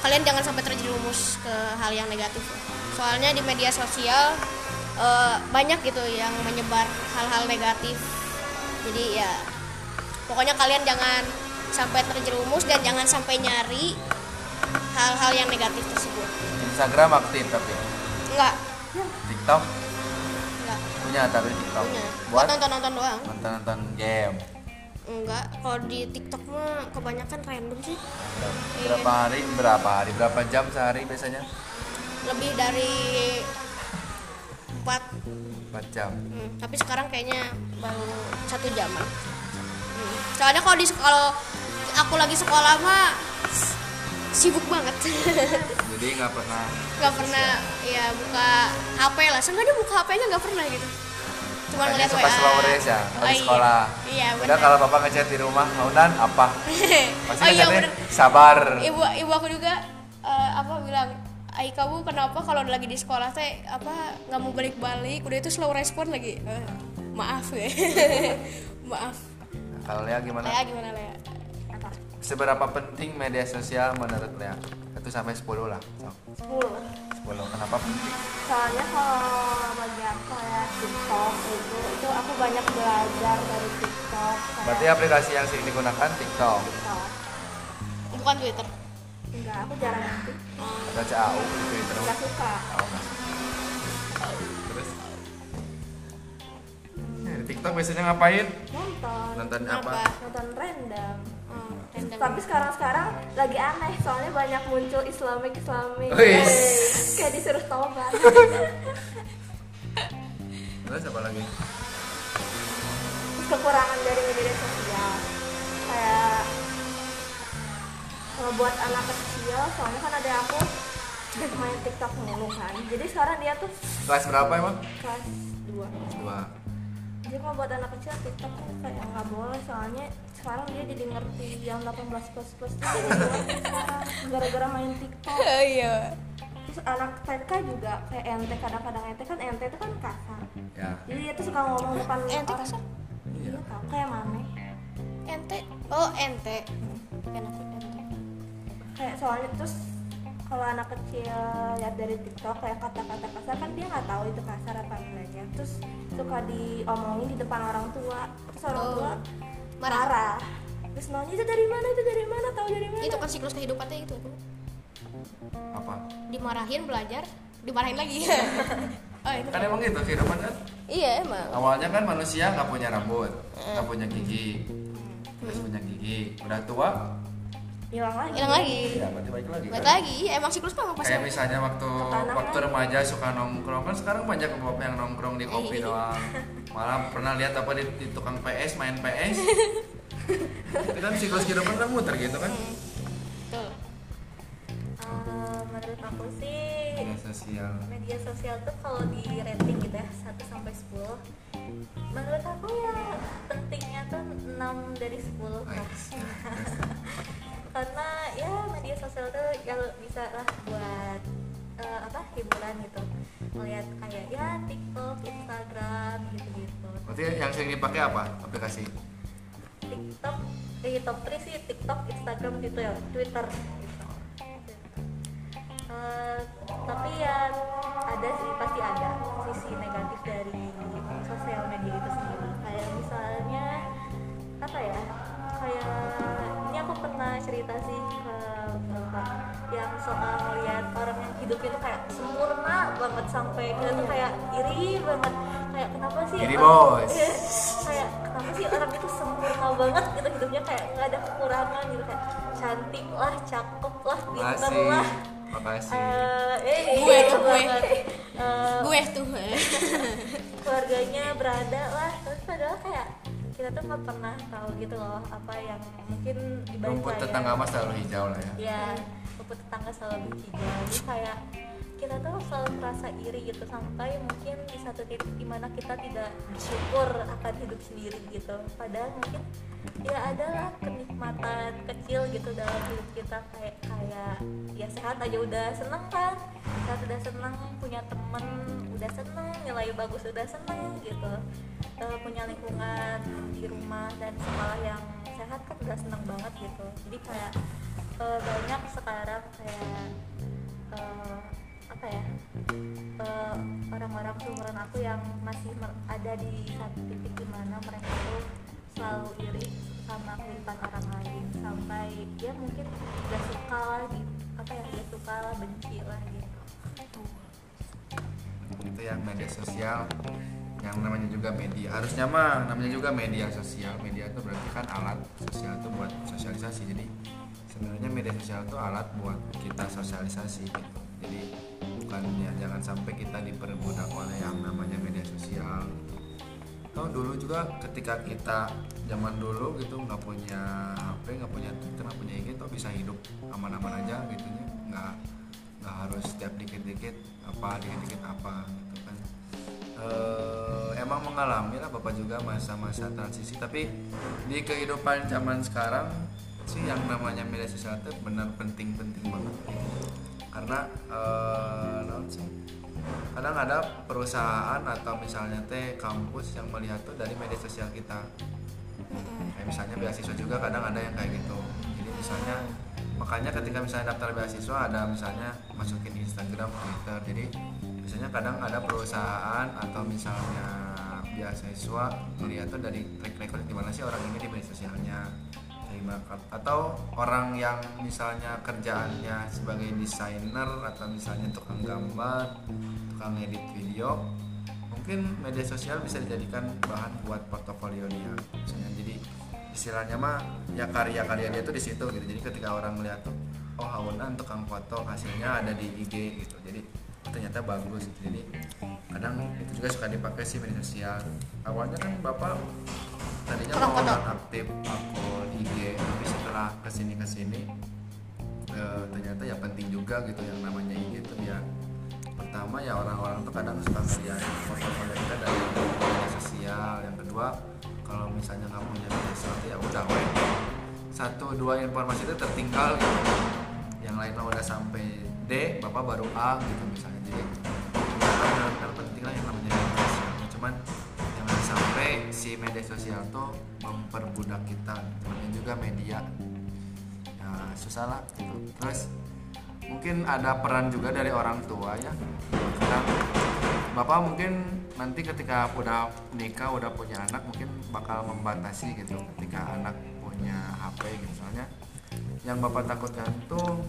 kalian jangan sampai terjerumus ke hal yang negatif soalnya di media sosial eh, banyak gitu yang menyebar hal-hal negatif. Jadi ya pokoknya kalian jangan sampai terjerumus dan jangan sampai nyari hal-hal yang negatif tersebut. Instagram aktif tapi? Enggak. TikTok? Enggak. Punya tapi TikTok? Punya. Buat buat? nonton-nonton doang. Nonton-nonton game. enggak. Kalau di TikTok mah kebanyakan random sih. Berapa hari? Berapa hari? Berapa jam sehari biasanya? lebih dari 4 4 jam. Hmm, tapi sekarang kayaknya baru satu jam Hmm, soalnya kalau di kalau aku lagi sekolah mah sibuk banget. *laughs* Jadi nggak pernah nggak pernah ya buka HP lah. Seenggaknya buka HP-nya nggak pernah gitu. Cuma ngeliat WA slow race ya Oh, kalau di iya. sekolah. Iya Udah benar kalau bapak ngechat di rumah, Maunan apa? *laughs* Pasti oh iya benar sabar. ibu ibu aku juga eh, apa bilang Ai kamu kenapa kalau lagi di sekolah teh apa nggak mau balik-balik udah itu slow respon lagi Eh, maaf ya *laughs* maaf Kalau Lea gimana? Lea gimana Lea apa Seberapa penting media sosial menurut Lea? Itu sampai 10 lah. Sok. 10 10. Kenapa penting? soalnya kalau bagi aku ya TikTok itu itu aku banyak belajar dari TikTok kayak Berarti aplikasi yang sering digunakan TikTok. TikTok bukan Twitter enggak aku jarang nanti Ada CAU di Twitter. enggak suka Oh, nggak. Terus? Ya, di TikTok biasanya ngapain? nonton Nonton Kenapa? apa? nonton random Hmm, random. tapi sekarang sekarang lagi aneh soalnya banyak muncul Islamik Wih. *laughs* kayak disuruh tobat *laughs* Terus apa lagi? terus kekurangan dari media sosial kayak kalau buat anak kecil soalnya kan ada aku *laughs* main TikTok mulu kan. Jadi sekarang dia tuh Kelas berapa emang? kelas 2 Dua. jadi kalau buat anak kecil TikTok tuh kayak nggak boleh soalnya sekarang dia jadi ngerti yang 18 plus plus sekarang gara-gara main TikTok. *laughs* Iya. Terus anak TK juga kayak ente kadang-kadang ente kan ente itu kan kasar. Ya. jadi dia tuh suka ngomong depan ente orang. kasar? Iya tau kayak mana ente oh ente enak ente kayak soalnya terus kalau anak kecil lihat dari TikTok kayak kata-kata kasar kan dia nggak tahu itu kasar apa enggaknya. Terus suka diomongin di depan orang tua. Terus orang Oh. tua Marah. marah. Terus nanya itu dari mana? Itu dari mana? Tahu dari mana? Itu kan siklus kehidupannya itu Apa? dimarahin belajar dimarahin lagi. *laughs* Oh itu Kan emang gitu kehidupan kan? iya emang. Awalnya kan manusia nggak punya rambut, nggak punya gigi, terus punya gigi. Udah tua, hilang lagi hilang lagi ya berarti balik lagi. balik kan? lagi iya emang siklus memang pasti Kayak misalnya waktu Ketahanan waktu kan? remaja suka nongkrong kan sekarang banyak bapak yang nongkrong di kopi Iya. doang. Malah pernah lihat apa di, di tukang PS main PS. Itu *laughs* kan siklus kehidupan kan muter gitu kan? Betul. Eh, menurut aku sih Media sosial. media sosial tuh kalau di rating gitu ya 1 sampai 10 menurut aku ya pentingnya tuh 6 dari 10 lah. *laughs* Karena ya media sosial tuh ya bisa lah buat eh, apa hiburan gitu melihat kayak ya TikTok, Instagram gitu-gitu Berarti yang sering dipakai apa aplikasi? TikTok di top 3 sih TikTok, Instagram gitu ya, Twitter gitu. Eh, tapi ya ada sih pasti ada sisi negatif dari sosial media itu sendiri kayak misalnya apa ya kayak aku pernah cerita sih ke bapak yang soal lihat orang yang hidupnya tuh kayak sempurna banget sampai kita tuh kayak iri banget kayak kenapa sih Iri, orang- bos. *laughs* Kayak kenapa sih orang itu sempurna banget gitu hidupnya kayak nggak ada kekurangan gitu kayak cantik lah cakep lah Makasih. lah Makasih. Eh, eh, Gue tuh, gue. banget. Eh, gue tuh *laughs* keluarganya berada lah terus padahal kayak kita tuh nggak pernah tahu gitu loh apa yang mungkin dibalik Rumput tetangga mas selalu hijau lah ya. ya rumput tetangga selalu hijau jadi kayak kita tuh selalu merasa iri gitu sampai mungkin di satu titik di mana kita tidak bersyukur akan hidup sendiri gitu. Padahal mungkin ya adalah kenikmatan kecil gitu dalam hidup kita kayak kayak ya sehat aja udah seneng kan? Sehat udah seneng punya temen udah seneng nilai bagus udah seneng gitu. Eh, punya lingkungan di rumah dan sekolah yang sehat kan udah seneng banget gitu. Jadi kayak eh, banyak sekarang kayak eh, apa ya eh, orang-orang seumuran aku yang masih ada di satu titik di mana mereka tuh selalu iri sama kehidupan orang lain. Sampai ya mungkin gak suka lah di apa ya gak suka lah benci lah gitu. Itu yang media sosial yang namanya juga media. Harusnya mah namanya juga media sosial. Media itu berarti kan alat sosial itu buat sosialisasi. Jadi sebenarnya media sosial itu alat buat kita sosialisasi gitu. Jadi bukan ya jangan sampai kita diperbudak oleh yang namanya media sosial. Tahu dulu juga ketika kita zaman dulu gitu nggak punya HP nggak punya Twitter nggak punya IG tuh bisa hidup aman-aman aja gitu ya nggak nggak harus setiap dikit-dikit apa dikit-dikit apa gitu kan Eh, emang mengalami lah bapak juga masa-masa transisi tapi di kehidupan zaman sekarang sih yang namanya media sosial itu benar penting-penting banget. Karena sih? Kadang ada perusahaan atau misalnya teh kampus yang melihat tuh dari media sosial kita. Kayak misalnya beasiswa juga kadang ada yang kayak gitu. Jadi misalnya makanya ketika misalnya daftar beasiswa ada misalnya masukin Instagram Twitter. Jadi misalnya kadang ada perusahaan atau misalnya beasiswa melihat tuh dari track record gimana sih orang ini di media sosialnya kasih. atau orang yang misalnya kerjaannya sebagai desainer atau misalnya tukang gambar tukang edit video mungkin media sosial bisa dijadikan bahan buat portofolio dia. Misalnya jadi istilahnya mah ya karya-karya dia tuh di situ gitu. Jadi ketika orang melihat tuh oh hawanan tukang foto hasilnya ada di IG gitu. Jadi ternyata bagus. Gitu jadi kadang itu juga suka dipakai sih media sosial. Awalnya kan bapak tadinya mau aktif akun IG tapi setelah ke sini ke sini eh, ternyata ya penting juga gitu yang namanya IG tuh ya pertama ya orang-orang tuh kadang suka ngeliat foto-foto kita dari media sosial. Yang kedua kalau misalnya nggak punya media sosial ya udah weh. Satu dua informasi itu tertinggal gitu. Yang lain udah sampai D bapak baru A gitu misalnya. Jadi benar-benar penting lah yang namanya media sosial. Cuman si media sosial tuh memperbudak kita namanya juga media. Ya susah lah gitu. Terus mungkin ada peran juga dari orang tua ya. Kadang bapak mungkin nanti ketika udah nikah udah punya anak mungkin bakal membatasi gitu ketika anak punya HP gitu. Soalnya yang bapak takutkan tuh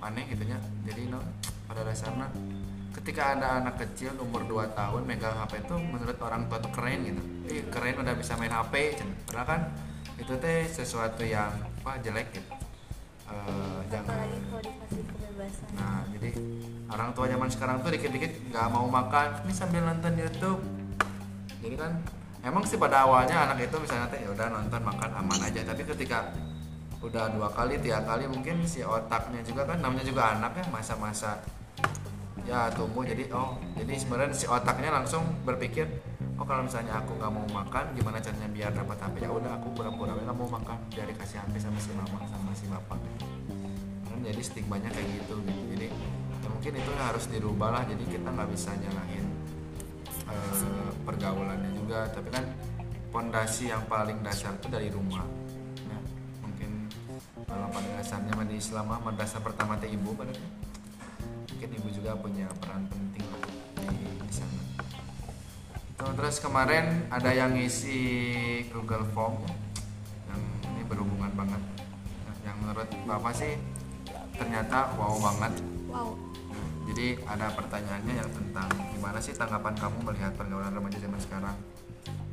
aneh gitu ya. Jadi no pada dasarnya ketika ada anak kecil umur 2 tahun megang HP tuh menurut orang tua tuh keren gitu. Eh keren udah bisa main HP padahal kan itu teh sesuatu yang apa jelek gitu. Eh, jangan. Nah, jadi orang tua zaman sekarang tuh dikit-dikit nggak mau makan, ini sambil nonton YouTube. Jadi kan emang sih pada awalnya anak itu misalnya teh ya udah nonton makan aman aja, tapi ketika udah dua kali tiga kali mungkin si otaknya juga kan namanya juga anak ya masa-masa ya tumbuh. Jadi oh jadi sebenarnya si otaknya langsung berpikir oh kalau misalnya aku nggak mau makan gimana caranya biar dapat HP ya udah aku pura-pura nggak mau makan. Biar dikasih HP sama si mama sama si bapak. Kan jadi stigmanya kayak gitu gitu. Jadi ya mungkin itu harus dirubah lah jadi kita nggak bisa nyalahin eh, pergaulannya juga. Tapi kan pondasi yang paling dasar itu dari rumah. Nah, mungkin kalau pada dasarnya di Islam mah pertama teh ibu pada mungkin ibu juga punya peran penting di, di sana. Terus kemarin ada yang ngisi Google Form ya, yang ini berhubungan banget. Yang menurut bapak sih ternyata wow banget. Wow. Jadi ada pertanyaannya yang tentang gimana sih tanggapan kamu melihat pergaulan remaja zaman sekarang?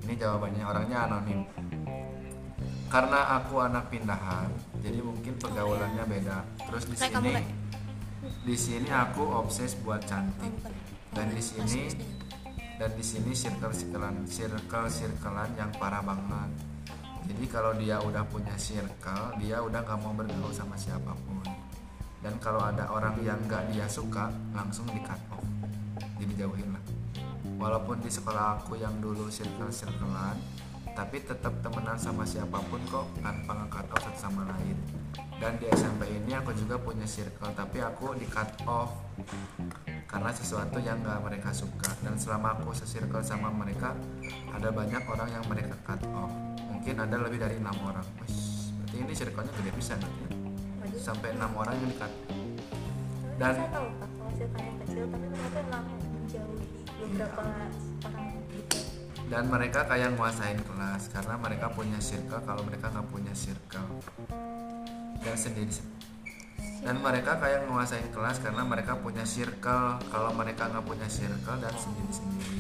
Ini jawabannya orangnya anonim. Karena aku anak pindahan jadi mungkin pergaulannya beda. Terus di sini. Di sini aku obses buat cantik. Dan di sini dan di sini circle circlean circle circlean yang parah banget. Jadi kalau dia udah punya circle dia udah nggak mau bergaul sama siapa pun. Dan kalau ada orang yang nggak dia suka langsung di cut off. Jadi jauhin lah. Walaupun di sekolah aku yang dulu circle circlean tapi tetap temenan sama siapa pun kok tanpa nge-cut off satu sama lain dan di SMP ini aku juga punya circle tapi aku di cut off. Karena sesuatu yang gak mereka suka. Dan selama aku se-circle sama mereka ada banyak orang yang mereka cut off. Mungkin ada lebih dari enam orang. Wih, berarti ini circle-nya gede pisan berarti ya. Sampai enam orang yang di cut. Dan saya tahu pak kalau circle-nya kecil tapi mereka memang menjauhi beberapa orang gitu. Dan mereka kayak nguasain kelas karena mereka punya circle kalau mereka nggak punya circle dan sendiri dan mereka kayak nguasain kelas karena mereka punya circle. Kalau mereka nggak punya circle dan sendiri sendiri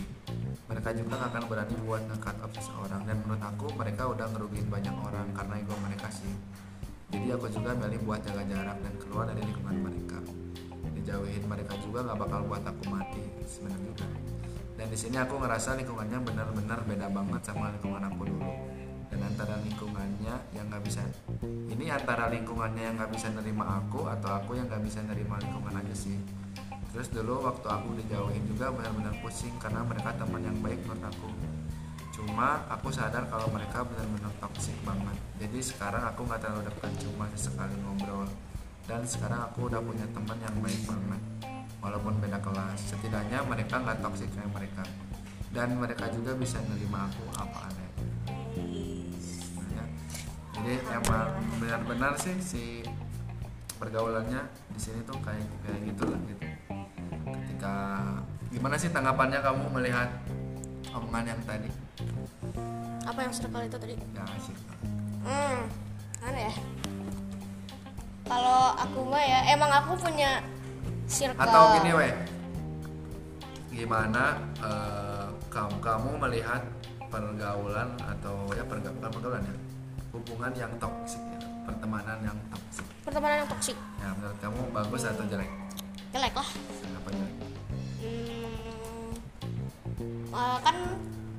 mereka juga nggak akan berani buat nge-cut off seseorang. Dan menurut aku mereka udah ngerugiin banyak orang karena ego mereka sih. Jadi aku juga milih buat jaga jarak dan keluar dari lingkungan mereka. Dijauhin mereka juga nggak bakal buat aku mati sebenarnya. Dan di sini aku ngerasa lingkungannya benar-benar beda banget sama lingkungan aku dulu antara lingkungannya yang nggak bisa. Ini antara lingkungannya yang nggak bisa nerima aku atau aku yang nggak bisa nerima lingkungan aja sih. Terus dulu waktu aku dijauhin juga benar-benar pusing karena mereka teman yang baik menurut aku. Cuma aku sadar kalau mereka benar-benar toksik banget. Jadi sekarang aku nggak terlalu dekat cuma sesekali ngobrol. Dan sekarang aku udah punya teman yang baik banget walaupun beda kelas. Setidaknya mereka nggak toksik kayak mereka. Dan mereka juga bisa nerima aku apa adanya Ya. Jadi emang benar-benar sih si pergaulannya di sini tuh kayak kayak gitulah gitu. Ketika gimana sih tanggapannya kamu melihat omongan yang tadi? Apa yang circle itu tadi? Ya asik. Hmm mana ya. Kalau aku mah ya emang aku punya circle. Atau gini weh. Gimana eh, kamu kamu melihat pergaulan atau ya perga- bukan pergaulan ya hubungan yang toksik ya pertemanan yang toksik pertemanan yang toksik ya menurut kamu bagus atau jelek? Jelek lah. Apa jelek? Hmm, eh, kan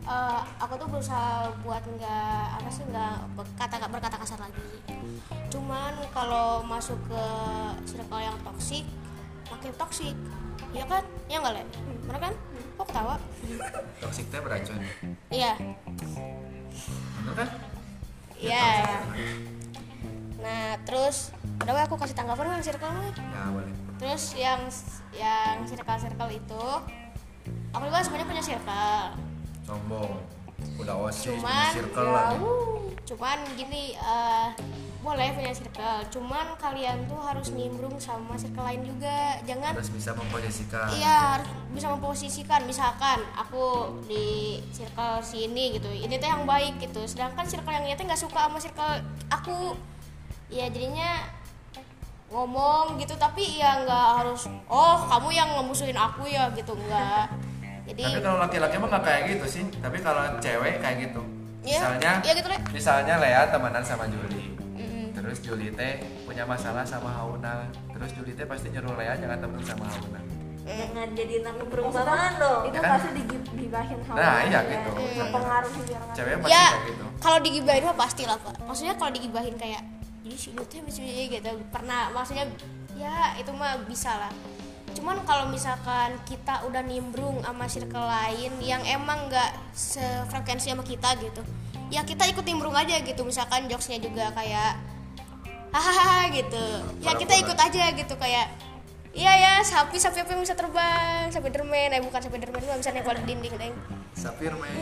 eh, aku tuh berusaha buat nggak apa sih nggak berkata berkata kasar lagi. Cuman kalau masuk ke circle yang toksik makin toksik ya kan? Ya nggak le? Mana kan? Kok ketawa? Toksik teh beracun. Iya. Bener kan iya. Nah terus udah aku kasih tanggapan kan circle weh. ya boleh. Terus yang yang circle circle itu aku juga sebenarnya punya circle. Sombong. Udah osis punya cuman circle ya, wuh, cuman gini eh, boleh punya circle. Cuman kalian tuh harus nimbrung sama circle lain juga. Jangan harus bisa memposisikan. Iya harus bisa memposisikan. Misalkan aku di circle sini gitu. Ini tuh yang baik gitu. Sedangkan circle yang ini tuh nggak suka sama circle aku. Ya jadinya ngomong gitu. Tapi ya nggak harus oh kamu yang ngemusuhin aku ya gitu. Nggak. Jadi tapi kalau laki-laki mah nggak kayak gitu sih. Tapi kalau cewek kayak gitu. Iya, misalnya iya gitu misalnya Lea temenan sama Juli terus Juli teh punya masalah sama Hauna. Terus Juli teh pasti nyuruh Lea jangan temen sama Hauna. Jangan jadiin aku perumpamaan dong. itu Ya kan? pasti digibahin sama nah iya gitu. Mempengaruhi biar nggak cewek pasti ya kayak gitu. Kalau digibahin mah pasti lah pak. Maksudnya kalau digibahin kayak jadi si Lutfi misalnya gitu. Pernah maksudnya ya itu mah bisa lah. Cuman kalau misalkan kita udah nimbrung sama circle lain yang emang nggak sefrekuensi sama kita gitu ya kita ikut nimbrung aja gitu. Misalkan jokesnya juga kayak hahaha gitu. Ya kita ikut aja gitu kayak iya ya sapi sapi apa yang bisa terbang? Sapi derman eh bukan sapi derman mah bisa nempel di dinding deng Sapir meh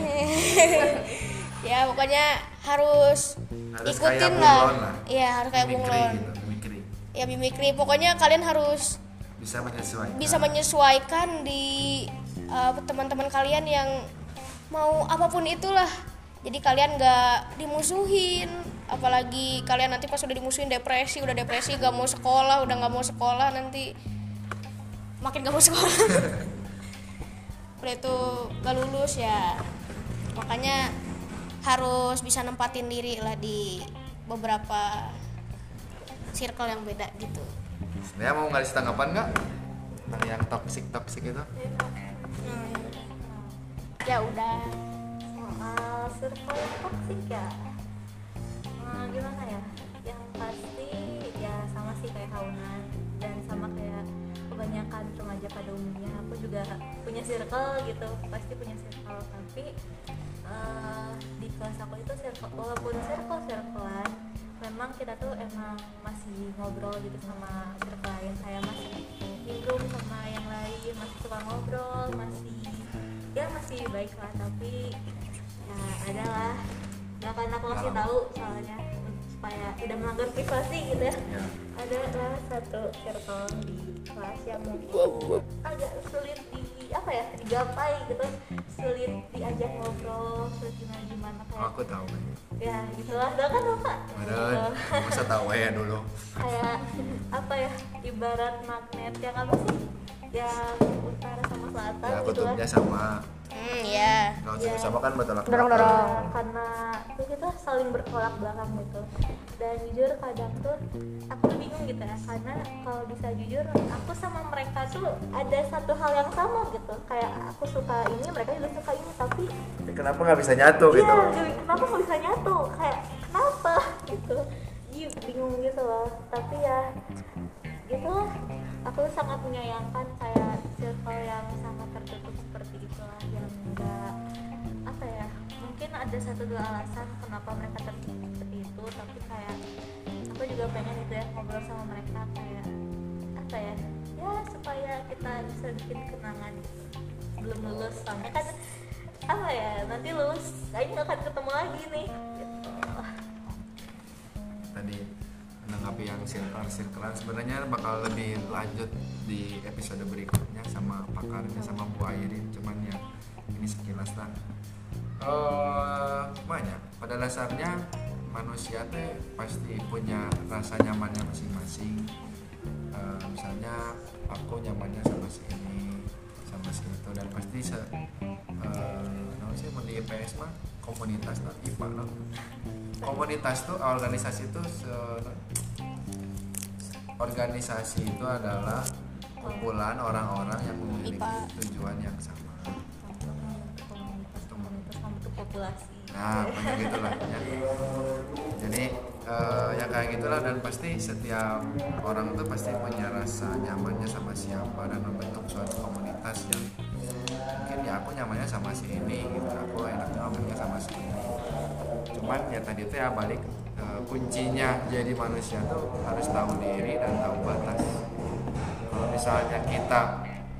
ya pokoknya harus, Harus ikutin lah. Iya harus kayak bunglon gitu mimikri ya mimikri pokoknya kalian harus bisa menyesuaikan. bisa menyesuaikan di uh, teman-teman kalian yang mau apa pun itulah jadi kalian nggak dimusuhin apalagi kalian nanti pas udah dimusuhin depresi udah depresi gak mau sekolah udah nggak mau sekolah nanti makin gak mau sekolah. *laughs* Udah itu gak lulus ya. Makanya harus bisa nempatin diri lah di beberapa circle yang beda gitu. Lea mau ngasih tanggapan nggak? Tentang yang toksik toksik itu? Ya udah soal toxic ya Nah, gimana ya? Yang pasti ya sama sih kayak Hauna dan sama kayak kebanyakan remaja pada umumnya. Aku juga punya circle gitu pasti punya circle. Tapi eh, di kelas aku itu circle walaupun circle circlean memang kita tuh emang masih ngobrol gitu sama circle lain. Saya masih nimbrung sama yang lain masih suka ngobrol masih ya masih baik lah tapi ya ada lah nggak akan aku kasih tahu soalnya supaya tidak melanggar privasi gitu ya. Ya. Ada lah satu circle di kelas yang mungkin agak sulit di apa ya digapai gitu. Sulit diajak ngobrol sulit gimana gimana kayak aku tahu. Ya gitulah. Udah kan bapak? Bener, masa tahu ya dulu. Kayak apa ya ibarat magnet yang apa sih? Yang utara sama selatan ya gitu lah. sama hmm ya kalau Ya. sama kan bertolak belakang. dorong. Ya, karena itu kita saling bertolak belakang gitu. Dan jujur kadang tuh aku tuh bingung gitu ya. Karena kalau bisa jujur aku sama mereka tuh ada satu hal yang sama gitu. Kayak aku suka ini mereka juga suka ini. Tapi Tapi kenapa nggak bisa nyatu iya gitu? jadi kenapa nggak bisa nyatu? Kayak kenapa? *laughs* Gitu. Iya, bingung gitu loh. Tapi ya gitu. Aku sangat menyayangkan kayak circle yang sangat tertutup seperti itulah enggak apa ya mungkin ada satu dua alasan kenapa mereka tertutup seperti itu tapi kayak aku juga pengen gitu ya ngobrol sama mereka kayak apa ya ya supaya kita bisa bikin kenangan sebelum lulus soalnya kan apa ya nanti lulus kayaknya akan ketemu lagi nih gitu. Tadi menanggapi yang circle circlean sebenarnya bakal lebih lanjut di episode berikutnya sama pakarnya sama Bu Airin cuman ya ini sekilas lah. Eh banyak. Pada dasarnya manusia teh pasti punya rasa nyamannya masing-masing. Eh, misalnya aku nyamannya sama si ini sama si itu. Dan pasti se naon sih mau di IPS mah komunitas lah IPA lah. Komunitas tuh organisasi itu se- organisasi itu adalah kumpulan orang-orang yang memiliki tujuan yang sama populasi nah pokoknya gitulah. Ya. jadi eh, ya kayak gitulah dan pasti setiap orang tuh pasti punya rasa nyamannya sama siapa dan membentuk suatu komunitas yang mungkin ya aku nyamannya sama si ini gitu. Aku enaknya ngomongnya sama si ini. Cuman ya tadi itu ya balik eh, kuncinya jadi manusia tuh harus tahu diri dan tahu batas. Kalau misalnya kita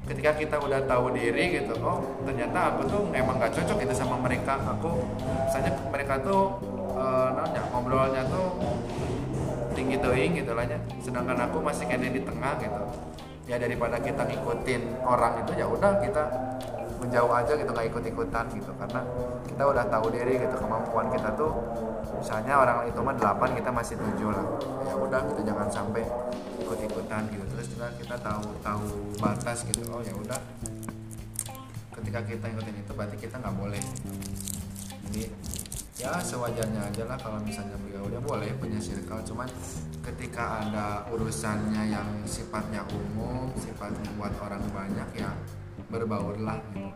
ketika kita udah tahu diri gitu oh ternyata aku tuh emang gak cocok gitu sama mereka. Aku misalnya mereka tuh eh, nanya ngobrolnya tuh tinggi teing gitu lah ya. Sedangkan aku masih kena di tengah gitu. Ya daripada kita ngikutin orang itu ya udah kita menjauh aja gitu nggak ikut ikutan gitu. Karena kita udah tahu diri gitu kemampuan kita tuh misalnya orang itu mah 8 kita masih tujuh lah. Ya udah kita jangan sampai ikut ikutan gitu juga kita tahu tahu batas gitu. Oh ya udah. Ketika kita ikutin itu berarti kita nggak boleh. Jadi ya sewajarnya aja lah kalau misalnya bergaul ya boleh punya circle. Cuman ketika ada urusannya yang sifatnya umum sifatnya buat orang banyak ya berbaurlah gitu.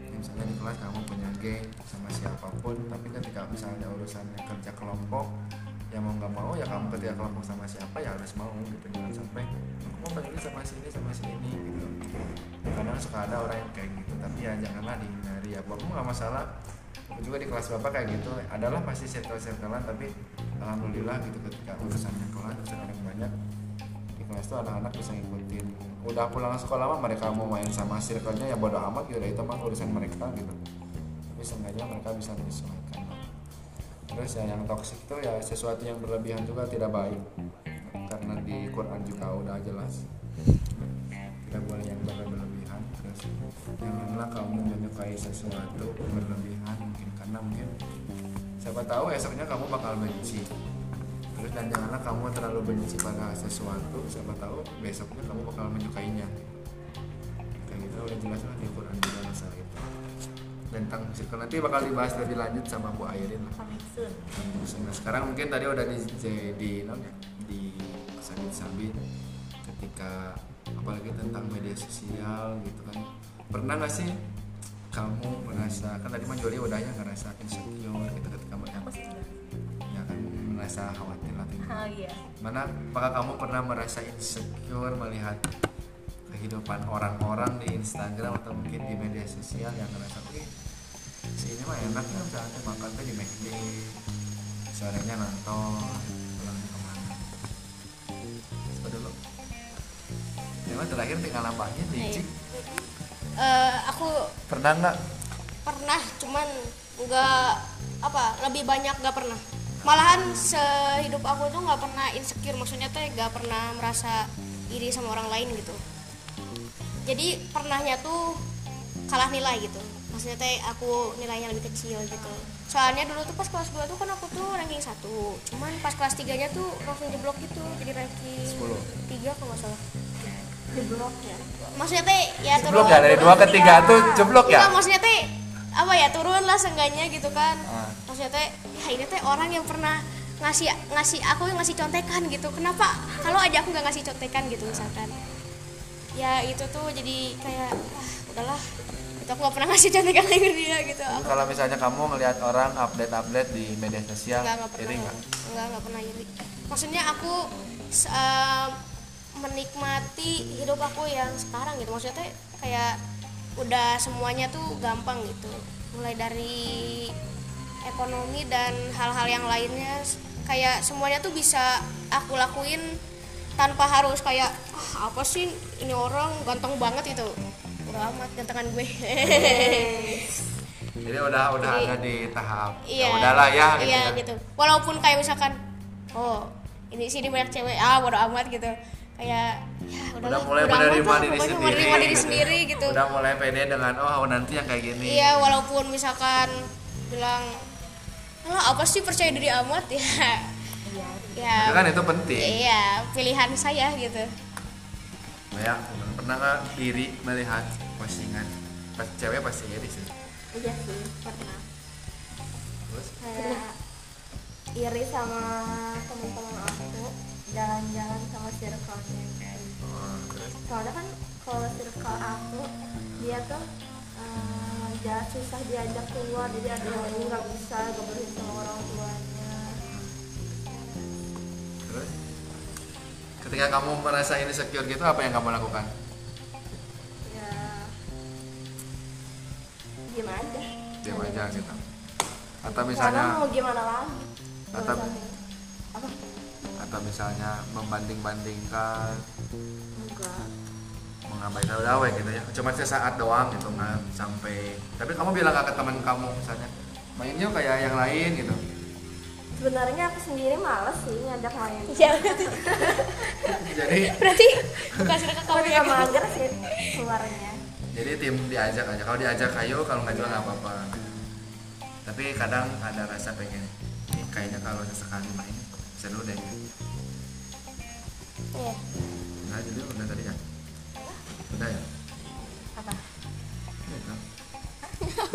Ya, misalnya di kelas kamu punya geng sama siapa pun tapi ketika misalnya urusannya kerja kelompok ya mau nggak mau ya kamu ketika kelompok sama siapa ya harus mau gitu. Jangan sampai aku mau pergi sama sini sama sini gitu. Kadang suka ada orang yang kayak gitu tapi ya janganlah dihindari ya. Aku nggak masalah. Aku juga di kelas bapak kayak gitu adalah pasti circle-circlean tapi alhamdulillah gitu ketika urusannya kelas urusan orang banyak di kelas tuh anak-anak bisa ngikutin. Udah pulang sekolah mah mereka mau main sama circle-nya ya bodo amat gitu itu mah urusan mereka gitu. Tapi seenggaknya mereka bisa menyesuaikan. Terus ya yang toksik itu ya sesuatu yang berlebihan juga tidak baik. Karena di Quran juga udah jelas. Tidak boleh yang berlebihan. Terus janganlah kamu menyukai sesuatu berlebihan mungkin karena mungkin siapa tahu esoknya kamu bakal benci. Terus dan janganlah kamu terlalu benci pada sesuatu siapa tahu besoknya kamu bakal menyukainya. Kayak gitu udah jelas lah di Quran juga masalah itu tentang circle nanti bakal dibahas lebih lanjut sama Bu Airin. Lah Nah, sekarang mungkin tadi udah di di di, non ya, di sabit-sabit ketika apalagi tentang media sosial gitu kan. Pernah nggak sih kamu merasa kan tadi mah Joli udahnya ngerasa insecure gitu ketika melihat. Ya kan merasa khawatir lah gitu. oh iya. Mana apakah kamu pernah merasa insecure melihat kehidupan orang-orang di Instagram atau mungkin di media sosial yang ngerasa wih si ini mah enak ya misalnya makan tuh di McD sorenya nonton pulangnya ke mana coba dulu Emang terakhir tinggal nambahnya di Iya. Cik. Eh, aku Pernah nggak? pernah cuman nggak apa lebih banyak nggak pernah malahan sehidup aku tuh nggak pernah insecure maksudnya tuh nggak pernah merasa iri sama orang lain gitu jadi pernahnya tuh kalah nilai gitu maksudnya teh aku nilainya lebih kecil gitu. Soalnya dulu tuh pas kelas 2 tuh kan aku tuh ranking 1 cuman pas kelas 3 nya tuh langsung jeblok gitu jadi ranking 10. 3 kalau nggak salah. Jeblok ya? Maksudnya teh ya Jeblok ya dari dua ke tiga tuh jeblok ya? Enggak, maksudnya teh apa ya turun lah seenggaknya gitu kan. Ah. maksudnya teh ya ini teh orang yang pernah ngasih ngasih aku yang ngasih contekan gitu. Kenapa kalau aja aku nggak ngasih contekan gitu misalkan? Ya itu tuh jadi kayak ah udahlah itu aku gak pernah ngasih contekan lagi ke dia gitu. Aku Kalau misalnya kamu ngelihat orang update-update di media sosial, nggak nggak pernah. iri nggak? nggak nggak pernah iri. Maksudnya aku eh, menikmati hidup aku yang sekarang gitu. Maksudnya teh kayak udah semuanya tuh gampang gitu. Mulai dari ekonomi dan hal-hal yang lainnya kayak semuanya tuh bisa aku lakuin tanpa harus kayak ah, apa sih ini orang ganteng banget itu udah amat gantengan gue. *laughs* Jadi udah udah Jadi- ada di tahap iya ya udahlah ya gitu iya ya. gitu. Walaupun kayak misalkan oh ini sini banyak cewek ah bodo amat gitu. Kayak ya udah udahlah, mulai amat menerima diri sendiri menerima diri gitu ya. sendiri gitu. Udah mulai pede dengan oh nanti yang kayak gini. Iya walaupun misalkan bilang lah apa sih percaya diri amat? *laughs* Ya. Ya. Itu kan itu penting. Iya pilihan saya gitu ya pernah nggak diri melihat postingan. Pas cewek pasti iri sih. Iya sih pernah. Terus? Kayak iri sama teman-teman aku jalan-jalan sama circle-nya oh, terus? Soalnya kan kalau circle aku dia tuh eh, jalan susah diajak keluar jadi ada yang nggak bisa ngobrolin sama orang tuanya. Terus ketika kamu merasa insecure gitu apa yang kamu lakukan? Ya diem aja. Diam aja gitu. Atau karena misalnya mau gimana lagi? Atau- apa? Atau misalnya membanding-bandingkan. Enggak. Mengabaikan udah gitu ya. Cuma sesaat doang gitu nggak sampai tapi kamu bilang gak ke teman kamu misalnya main yuk kayak yang lain gitu sebenarnya aku sendiri males sih ngajak main. *laughs* Ya jadi berarti bukan sedekah kamu ya? juga mager sih keluarnya. Jadi tim diajak aja. Kalau diajak ayo kalau nggak juga nggak apa-apa. Tapi kadang ada rasa pengen ini kayaknya kalau sesekali main seru deh. Iya. nah jadi udah tadi ya? Udah ya? Apa.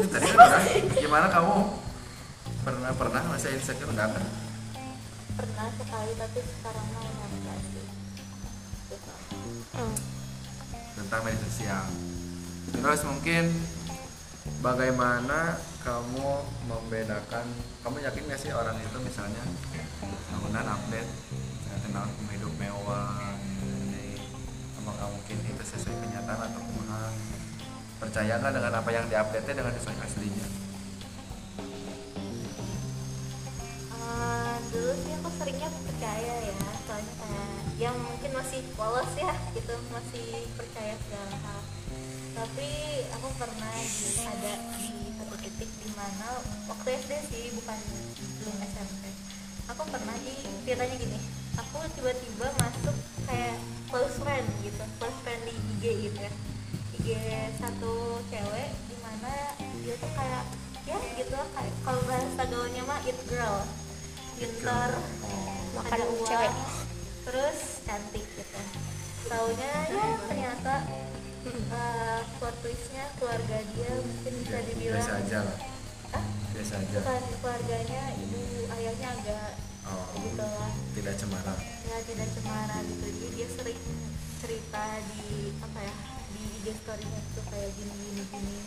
Ini tadi kan udah. Gimana kamu pernah pernah masa insecure enggak kan pernah sekali tapi sekarang mah udah enggak sih. Gitu. Hmm. tentang media sosial. Terus mungkin bagaimana kamu membedakan kamu yakin gak sih orang itu misalnya bangunan update saya kenal hidup mewah ini apakah mungkin itu sesuai kenyataan atau kumaha percaya nggak dengan apa yang diupdate dengan sesuai aslinya seringnya percaya ya soalnya kayak yang mungkin masih polos ya gitu masih percaya segala hal. Tapi aku pernah di ada di satu titik di mana waktu SD sih bukan belum SMP aku pernah di ceritanya gini aku tiba-tiba masuk kayak close friend gitu close friend di IG gitu ya. IG satu cewek di mana dia tuh kayak ya gitu kalau bahasa gaulnya mah it girl pintar Makan ada uang cewek. terus cantik gitu. Taunya ya ternyata uh, plot twistnya keluarga dia mungkin bisa dibilang biasa aja lah. Hah? biasa aja. Bukan keluarganya ibu ayahnya agak oh, gitu lah tidak cemara. Ya tidak cemara gitu. Jadi dia sering cerita di apa ya di IG storynya tuh kayak gini gini gini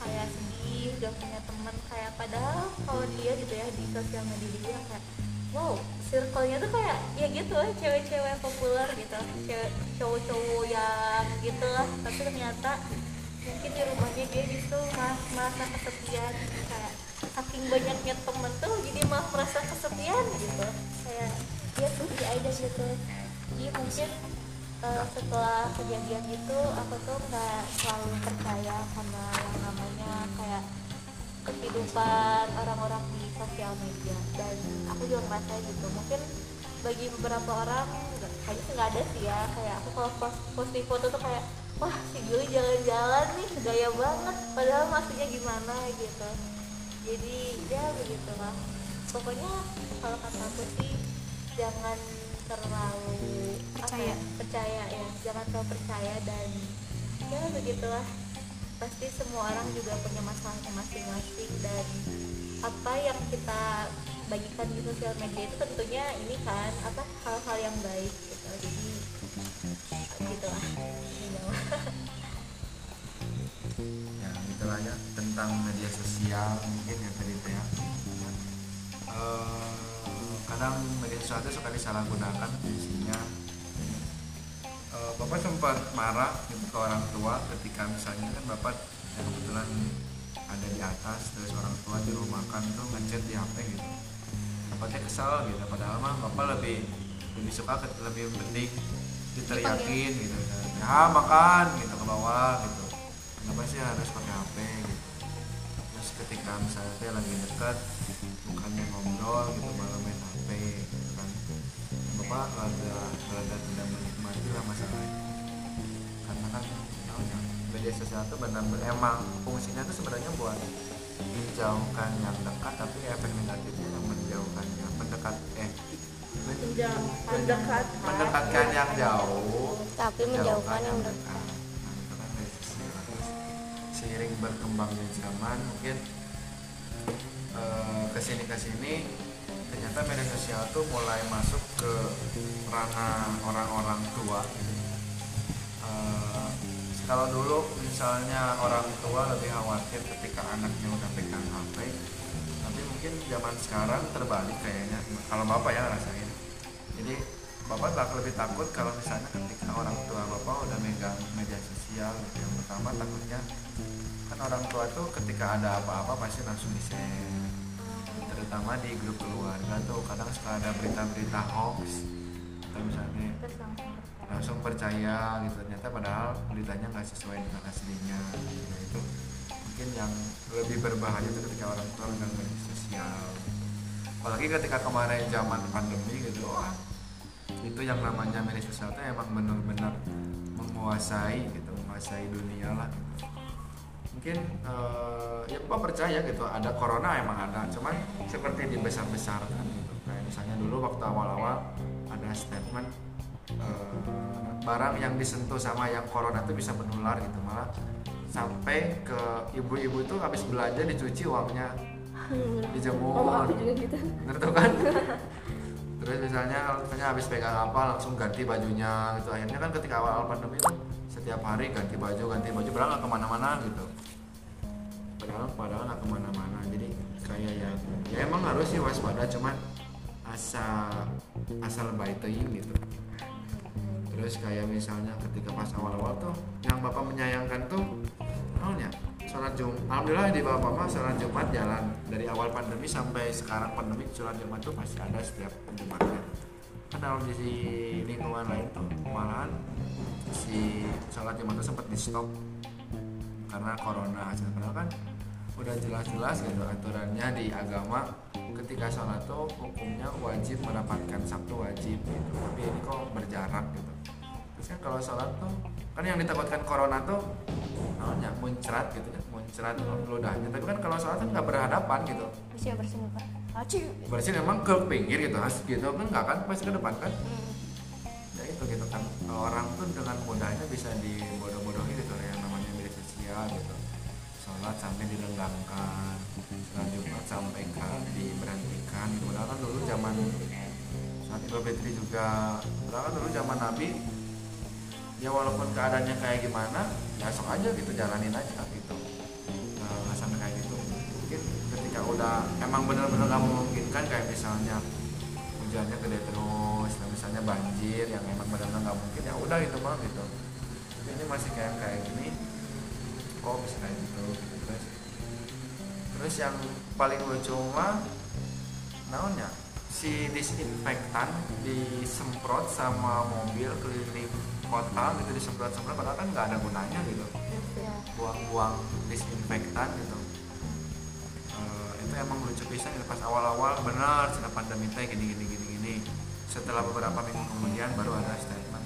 kayak sedih gak punya teman kayak padahal kalau dia gitu ya di sosial media dia kayak wow circle-nya tuh kayak ya gitu cewek-cewek populer gitu cewek cowok-cowok yang gitu lah. Tapi ternyata mungkin di rumahnya dia justru mas merasa kesepian. Kayak saking banyaknya temen tuh jadi malah merasa kesepian gitu. Kayak dia sepi aja gitu. Jadi mungkin eh, setelah kejadian itu aku tuh nggak selalu percaya sama yang namanya kayak kehidupan orang-orang di sosial media. Dan aku juga merasa gitu. Mungkin bagi beberapa orang kayaknya nggak ada sih ya. Kayak aku kalau post posting foto tuh kayak wah si Juli jalan-jalan nih gaya banget. Padahal maksudnya gimana gitu. Jadi ya begitulah pokoknya kalau kata aku sih jangan terlalu apa ya percaya ya jangan terlalu percaya dan ya begitulah. Pasti semua orang juga punya masalahnya masing-masing dan apa yang kita bagikan di sosial media itu tentunya ini kan apa hal-hal yang baik gitu. Jadi gitulah Gitu. ya gitulah ya tentang media sosial mungkin ya tadi itu ya. Eh, kadang media sosial itu suka disalahgunakan fungsinya bapak sempat marah gitu ke orang tua ketika misalnya kan bapak yang kebetulan ada di atas terus orang tua di rumah kan tuh ngechat di HP gitu. Bapaknya kesal gitu padahal mah bapak lebih lebih suka lebih mending diteriakin gitu. Ya makan gitu ke bawah gitu. Kenapa sih harus pakai HP gitu? Terus ketika misalnya lagi dekat bukannya ngobrol gitu malah bapak rada rada tidak menikmati lah masalahnya. Karena kan tahu ya, media sosial itu benar-benar emang fungsinya itu sebenarnya buat menjauhkan yang dekat tapi efek negatifnya yang menjauhkan yang mendekat eh men- Menjauh, mendekat. mendekatkan yang jauh tapi menjauhkan yang dekat. Dekat nah itu kan media sosial terus seiring berkembangnya zaman mungkin eh, ke sini ke sini ternyata media sosial tuh mulai masuk ke ranah orang-orang tua. Eh, kalau dulu misalnya orang tua lebih khawatir ketika anaknya udah pegang HP tapi mungkin zaman sekarang terbalik kayaknya. Kalau bapak ya rasain jadi bapak tak lebih takut kalau misalnya ketika orang tua bapak udah megang media sosial gitu. Yang pertama takutnya kan orang tua tuh ketika ada apa-apa pasti langsung di terutama di grup keluarga tuh kadang suka ada berita-berita hoax. Atau misalnya langsung percaya gitu ternyata padahal beritanya nggak sesuai dengan aslinya. Ya, itu mungkin yang lebih berbahaya itu ketika orang tua megang media sosial. Apalagi ketika kemarin zaman pandemi gitu orang itu yang namanya media sosial itu emang benar-benar menguasai gitu menguasai dunia lah mungkin eh, ya bapak percaya gitu ada corona emang ada cuman seperti dibesar-besarkan gitu. Kayak misalnya dulu waktu awal-awal ada statement eh, barang yang disentuh sama yang corona itu bisa menular gitu malah sampai ke ibu-ibu itu habis belanja dicuci uangnya dijemur. Mama aku juga gitu. bener tuh kan? Terus misalnya kalau misalnya habis pegang apa langsung ganti bajunya gitu. Akhirnya kan ketika awal-awal pandemi itu setiap hari ganti baju ganti baju padahal ke mana-mana gitu. Padahal padahal nggak ke mana-mana. Jadi kayak ya ya emang harus sih waspada cuman asal asal baik teuing gitu. Terus kayak misalnya ketika pas awal-awal tuh yang bapak menyayangkan tuh naonnya sholat Jumat alhamdulillah di bapak mah sholat Jumat jalan. Dari awal pandemi sampai sekarang pandemi sholat Jumat tuh pasti ada setiap Jumatnya kalau di lingkungan lain tuh malahan si sholat Jumat tuh sempat di stop karena corona. Padahal kan udah jelas-jelas gitu aturannya di agama. Ketika sholat tuh hukumnya wajib mendapatkan sabtu wajib gitu. Tapi ini kok berjarak gitu. Terus kan kalau sholat tuh kan yang ditakutkan corona tuh namanya muncrat gitu ya muncrat ludahnya tapi kan kalau sholat kan nggak berhadapan gitu. Bisa bersih pak? Aci. berarti memang ke pinggir gitu has gitu. Kan nggak kan? Pasti ke depan kan? Ya itu gitu kan. Orang tuh dengan mudahnya bisa dibodoh-bodohi gitu yang namanya media sosial gitu. Sholat sampai dilenggangkan sholat jumat sampai kan diberhentikan gitu. Padahal kan dulu zaman saat Idul Fitri juga padahal kan dulu zaman Nabi ya walaupun keadaannya kayak gimana ya sok aja gitu jalanin aja gitu udah emang benar-benar nggak memungkinkan kayak misalnya hujannya gede terus nah misalnya banjir yang emang benar-benar nggak mungkin ya udah gitu mah gitu. Tapi ini masih kayak kayak gini kok bisa kayak gitu terus. Terus yang paling lucu mah naonnya si disinfektan disemprot sama mobil keliling kota gitu disemprot-semprot padahal kan nggak ada gunanya gitu. Buang-buang disinfektan gitu itu emang lucu pisan gitu. pas awal-awal benar setelah pandemi teh gini gini gini gini. Setelah beberapa minggu kemudian baru ada statement.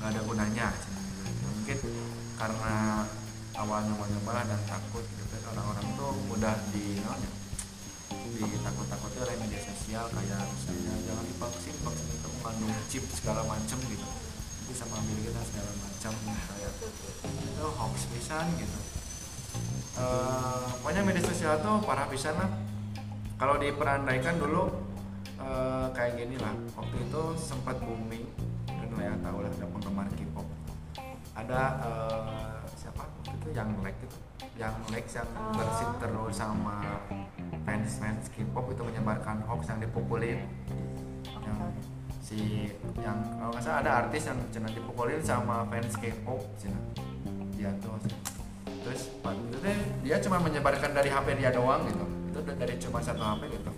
Nggak ada gunanya mungkin karena awalnya mau nyoba dan takut gitu terus orang-orang tuh mudah di naonnya, ditakut-takuti oleh media sosial kayak misalnya jangan divaksin vaksin itu mengandung chip segala macem gitu. Bisa mengambil kita segala macam kayak itu hoax pisan gitu Eh, pokoknya media sosial tuh parah pisan lah. Kalau diperandaikan dulu eh, kayak gini lah. Waktu itu sempat booming dan lah ya tahu lah ada penggemar K-pop. Ada eh, siapa? Waktu itu yang Lex itu. Yang Lex yang bersih terus sama fans fans K-pop itu menyebarkan hoax yang dipukulin. Yang si yang kalau nggak salah ada artis yang cina dipukulin sama fans K-pop cina. Dia tuh terus teh dia cuma menyebarkan dari HP dia doang gitu. Itu dari cuma satu HP gitu.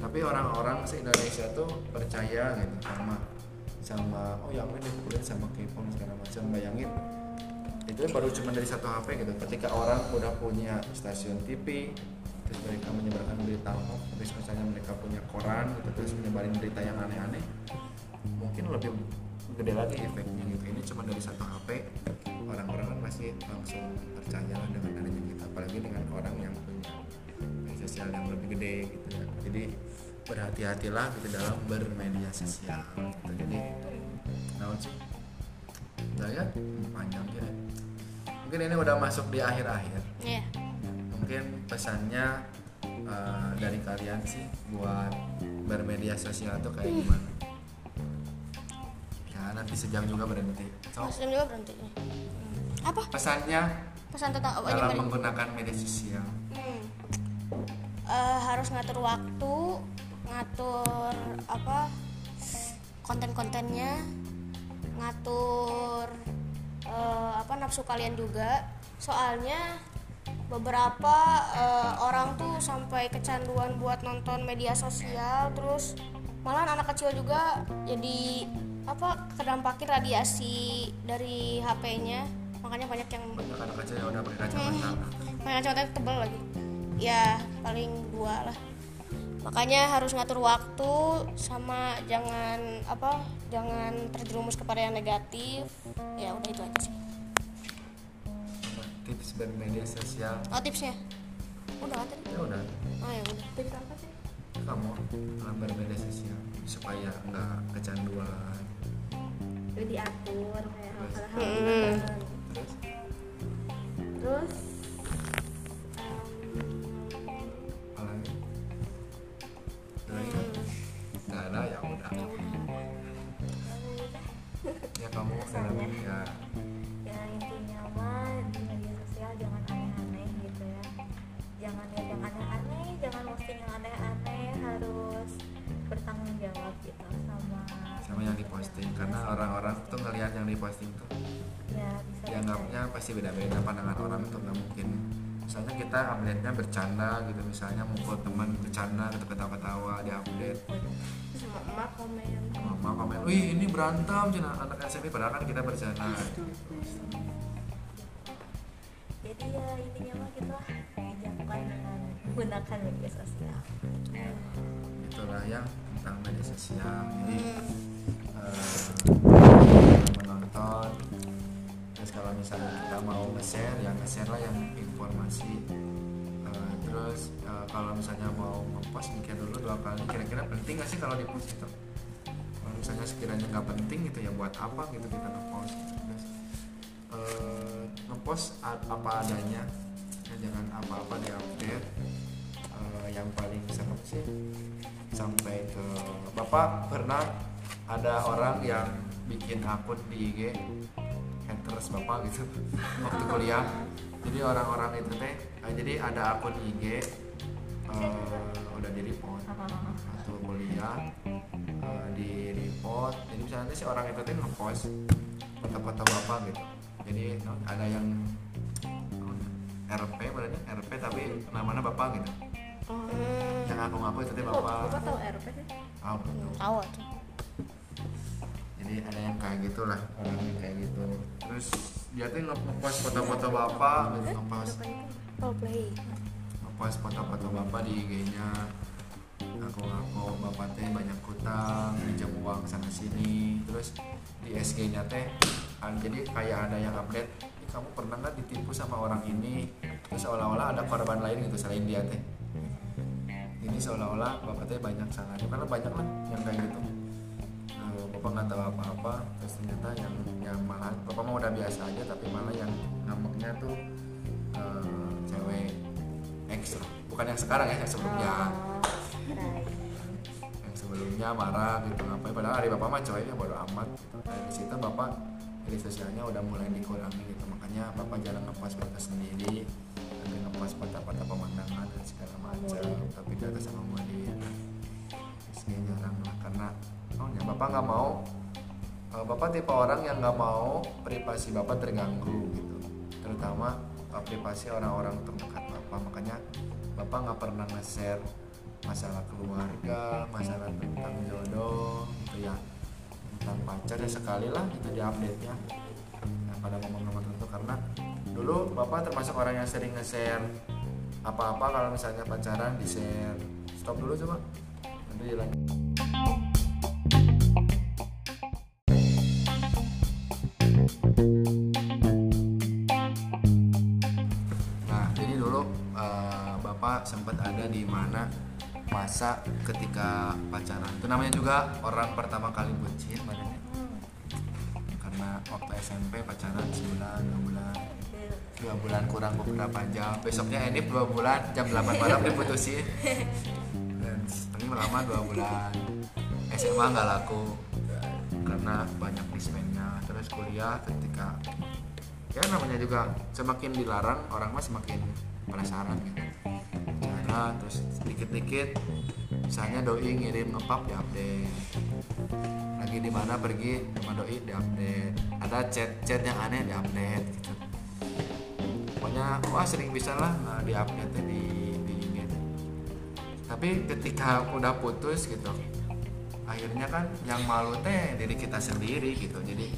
Tapi orang-orang se Indonesia tuh percaya gitu sama sama oh yang ini dipukulin sama K-pop segala macam bayangin. Itu baru cuma dari satu HP gitu. Ketika orang udah punya stasiun TV terus mereka menyebarkan berita hoax terus misalnya mereka punya koran gitu terus menyebarin berita yang aneh-aneh mungkin lebih gede lagi efeknya gitu. Ini cuma dari satu HP orang-orang kan masih langsung percaya dengan adanya kita. Apalagi dengan orang yang punya sosial yang lebih gede gitu ya. Jadi berhati-hatilah gitu dalam bermedia sosial gitu. Jadi naon sih? Udah ya panjang ya. Mungkin ini udah masuk di akhir-akhir. Iya. mungkin pesannya uh, dari kalian sih buat bermedia sosial tuh kayak gimana nanti sejam juga berhenti so, Muslim juga berhenti. Apa? pesannya Pesan tentang apa dalam menggunakan media sosial Hmm. Eh, harus ngatur waktu, ngatur apa konten-kontennya, ngatur eh, apa nafsu kalian juga. Soalnya beberapa eh, orang tuh sampai kecanduan buat nonton media sosial, terus malah anak kecil juga jadi apa kedampakin radiasi dari HP-nya. Makanya banyak yang banyak anak kecil yang udah pakai kacamata Pakai kacamata tebal lagi. Ya paling dua lah. Makanya harus ngatur waktu sama jangan apa jangan terjerumus kepada yang negatif. Ya udah itu aja sih. tips bermedia sosial Oh tipsnya? Udah tadi? ya udah Oh ya udah. tips apa sih kamu dalam bermedia sosial supaya nggak kecanduan Jadi diatur kayak hal-hal Hmm. terus terus udah jangan aneh-aneh gitu ya. Jangan lihat yang aneh-aneh jangan posting yang aneh-aneh harus yang diposting karena orang-orang tuh ngelihat yang diposting tuh ya bisa dianggapnya pasti beda-beda pandangan orang tuh nggak mungkin. Misalnya kita update-nya bercanda gitu misalnya mukul teman bercanda gitu ketawa-ketawa di update. Terus sama emak komen. Mama komen wih ini berantem cina. Anak SMP padahal kan kita bercanda. Jadi ya intinya mah kita dengan menggunakan media sosial. Itulah ya tentang media sosial. Jadi eh, menonton. Terus kalau misalnya kita mau nge-share yang nge-share lah yang informasi. Eh, terus eh, kalau misalnya mau nge-post mikir dulu dua kali kira-kira penting gak sih kalau di-post itu? Kalau misalnya sekiranya nggak penting gitu ya buat apa gitu kita nge-post? Terus eh, nge-post apa adanya. Ya, jangan apa-apa di-update. Eh, yang paling serem sih sampai ke bapak pernah ada orang yang bikin akun di IG haters bapak gitu *laughs* waktu kuliah. Jadi orang-orang itu teh eh, jadi ada akun IG eh, udah di report. Waktu kuliah eh, di report. Jadi misalnya nanti si orang itu teh ngepost foto-foto bapak gitu. Jadi ada yang RP berarti RP tapi namanya bapak gitu. Hmm, yang aku ngaku itu teh oh, bapak. bapak tahu RP sih tahu. Tahu tuh. Jadi ada yang kayak gitulah orang yang kayak gitu. Terus dia tuh nge- ngepost foto-foto bapak. Ngepost. Ngepost foto-foto bapak di IG-nya. Aku ngaku bapak teh banyak hutang pinjam uang sana sini. Terus di SG-nya teh ah, jadi kayak ada yang update "Ih, kamu pernah nggak ditipu sama orang ini? Terus seolah-olah ada korban lain gitu selain dia teh. Ini seolah-olah bapak teh banyak salahnya karena banyak lah yang kayak gitu Bapak nggak tahu apa-apa terus ternyata yang yang malah bapak mau udah biasa aja tapi malah yang ngambeknya tuh eh, cewek X lah. bukan yang sekarang ya yang sebelumnya. Yang sebelumnya marah gitu ngapain? Padahal hari bapak mah ceweknya bodo amat gitu. dari situ bapak media sosialnya udah mulai dikurangi gitu. Makanya bapak jarang ngepost foto sendiri tapi ngepost foto-foto pemandangan dan segala macam. Tapi di atas sama model terus kayak jarang lah karena oh ya bapak nggak mau eh, bapak tipe orang yang nggak mau privasi bapak terganggu gitu. Terutama eh, privasi orang-orang terdekat bapak. Makanya bapak nggak pernah nge-share masalah keluarga masalah tentang jodoh gitu ya. Tentang pacar ya sekali lah gitu di update nya nah, pada momen-momen tertentu. Karena dulu bapak termasuk orang yang sering nge-share apa-apa kalau misalnya pacaran di share stop dulu coba. Nanti dilanjut sempat ada di mana masa ketika pacaran. Itu namanya juga orang pertama kali bucin badannya. Karena waktu SMP pacaran sebulan, dua bulan, dua bulan kurang beberapa jam. Besoknya ini dua bulan jam 8 malam diputusin. Dan paling lama dua bulan. SMA nggak laku karena banyak dispennya. Terus kuliah ketika ya namanya juga semakin dilarang orang mah semakin penasaran gitu cara terus dikit-dikit misalnya doi ngirim ngepap di update. Lagi di mana pergi sama doi di update. Ada chat-chat yang aneh di update gitu. Pokoknya wah sering bisa lah nah, di update di di gitu. tapi ketika udah putus gitu akhirnya kan yang malu teh diri kita sendiri gitu. Jadi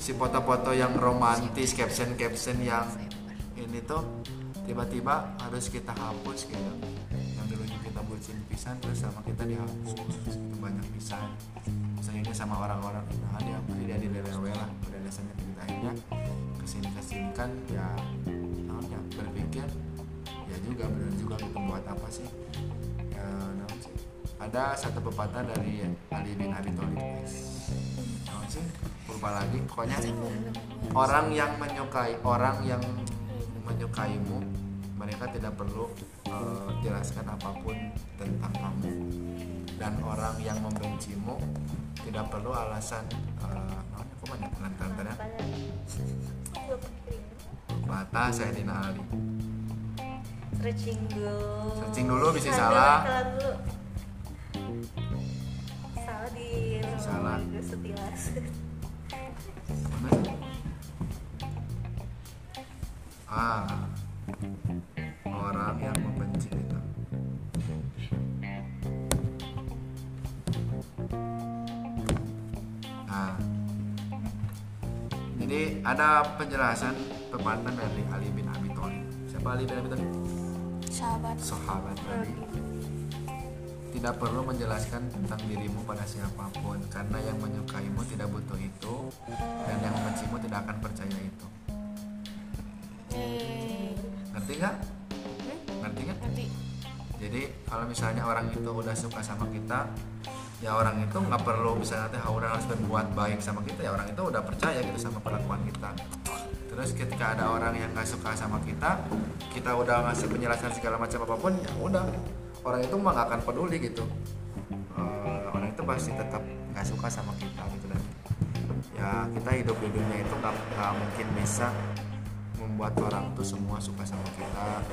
si foto-foto yang romantis caption-caption yang ini tuh tiba-tiba harus kita hapus gitu. Yang dulunya kita bucin pisan terus sama kita dihapus. Itu banyak pisan. Misalnya ini sama orang-orang. Nah dia dia di lah. Udah dasarnya kita akhirnya ke sini ke sini kan ya nah, ya berpikir ya juga benar juga gitu. Buat apa sih? Ya, sih? ada satu pepatah dari Ali bin Abi Thalib sih? Lupa lagi. Pokoknya orang yang menyukai orang yang menyukaimu mereka tidak perlu eh, jelaskan apa pun tentang kamu. Dan orang yang membencimu tidak perlu alasan uh, aku banyak pengantar Bata saya Dina Ali searching dulu. Searching dulu, bisa Salah, salah. salah dulu. Salah di Salah. di Ah, orang yang membenci kita. Nah, jadi ada penjelasan pepatah dari Ali bin Abi Thalib. Siapa Ali bin Abi Thalib? sahabat Sahabat tadi. Tidak perlu menjelaskan tentang dirimu pada siapa pun karena yang menyukaimu tidak butuh itu dan yang membencimu tidak akan percaya itu. Hmm, Ngerti nggak? Ngerti nggak? nanti Jadi kalau misalnya orang itu udah suka sama kita, ya orang itu nggak perlu misalnya teh orang harus berbuat baik sama kita, ya orang itu udah percaya gitu sama perlakuan kita. Terus ketika ada orang yang nggak suka sama kita, kita udah ngasih penjelasan segala macam apa pun, ya udah orang itu mah nggak akan peduli gitu. Eh, orang itu pasti tetap nggak suka sama kita gitu dan ya kita hidup di dunia itu nggak mungkin bisa membuat orang tuh semua suka sama kita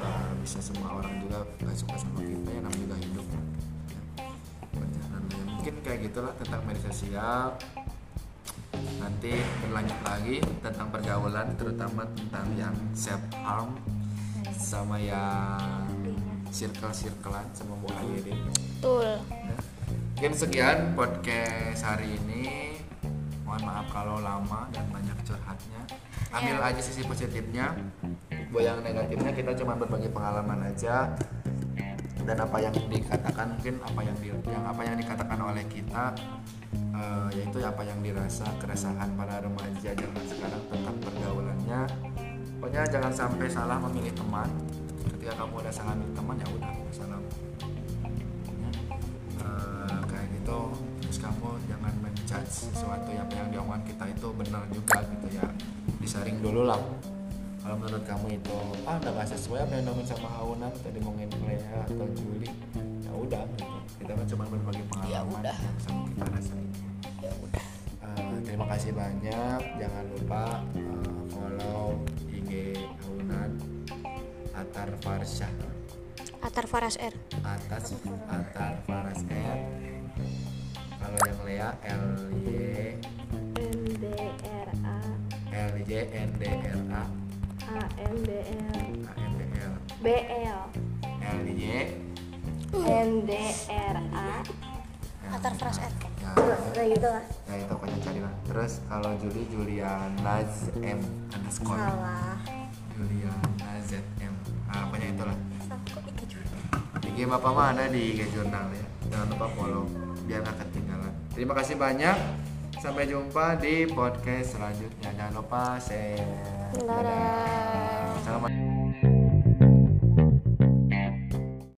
Nah, bisa semua orang juga nggak suka sama kita ya namanya juga hidup ya. Perjalanan ya, mungkin kayak gitulah tentang media sosial nanti berlanjut lagi tentang pergaulan terutama tentang yang self harm sama yang circle circlean sama Bu Ayrin betul Ya. Mungkin sekian podcast hari ini. Mohon maaf kalau lama dan. Ambil aja sisi positifnya. Buat yang negatifnya kita cuma berbagi pengalaman aja. Dan apa yang dikatakan mungkin apa yang di, yang apa yang dikatakan oleh kita eh, yaitu apa yang dirasa keresahan para remaja zaman sekarang tentang pergaulannya. Pokoknya jangan sampai salah memilih teman. Ketika kamu udah salah milih teman ya udah salah Eh, kayak gitu terus kamu jangan menjudge sesuatu yang yang diomongin kita itu benar juga gitu ya disaring dulu lah. Kalau menurut kamu itu ah udah gak sesuai apa yang diomongin sama Aunan tadi ngomongin Lea atau Juli? Ya udah gitu. Kita kan cuma berbagi pengalaman Ya udah. yang sama kita rasain. Ya udah. Eh, terima kasih banyak. Jangan lupa eh, follow IG Aunan Atar Farsyah. Atar Faras R. Atas Atar Faras R. Kalau yang Lea L Y Y N D R A. A N D L A. N D L B L L Y N D R A. Atar Fresh Ed ya, kayak gitu lah. Ya itu pokoknya cari lah. Terus kalau Juli Juliana Z M underscore. Salah. Juliana Z M. Ah pokoknya itulah. Game apa mana di IG jurnal ya? Jangan lupa follow biar nggak ketinggalan. Terima kasih banyak sampai jumpa di podcast selanjutnya. Jangan lupa share. Dadah. Assalamualaikum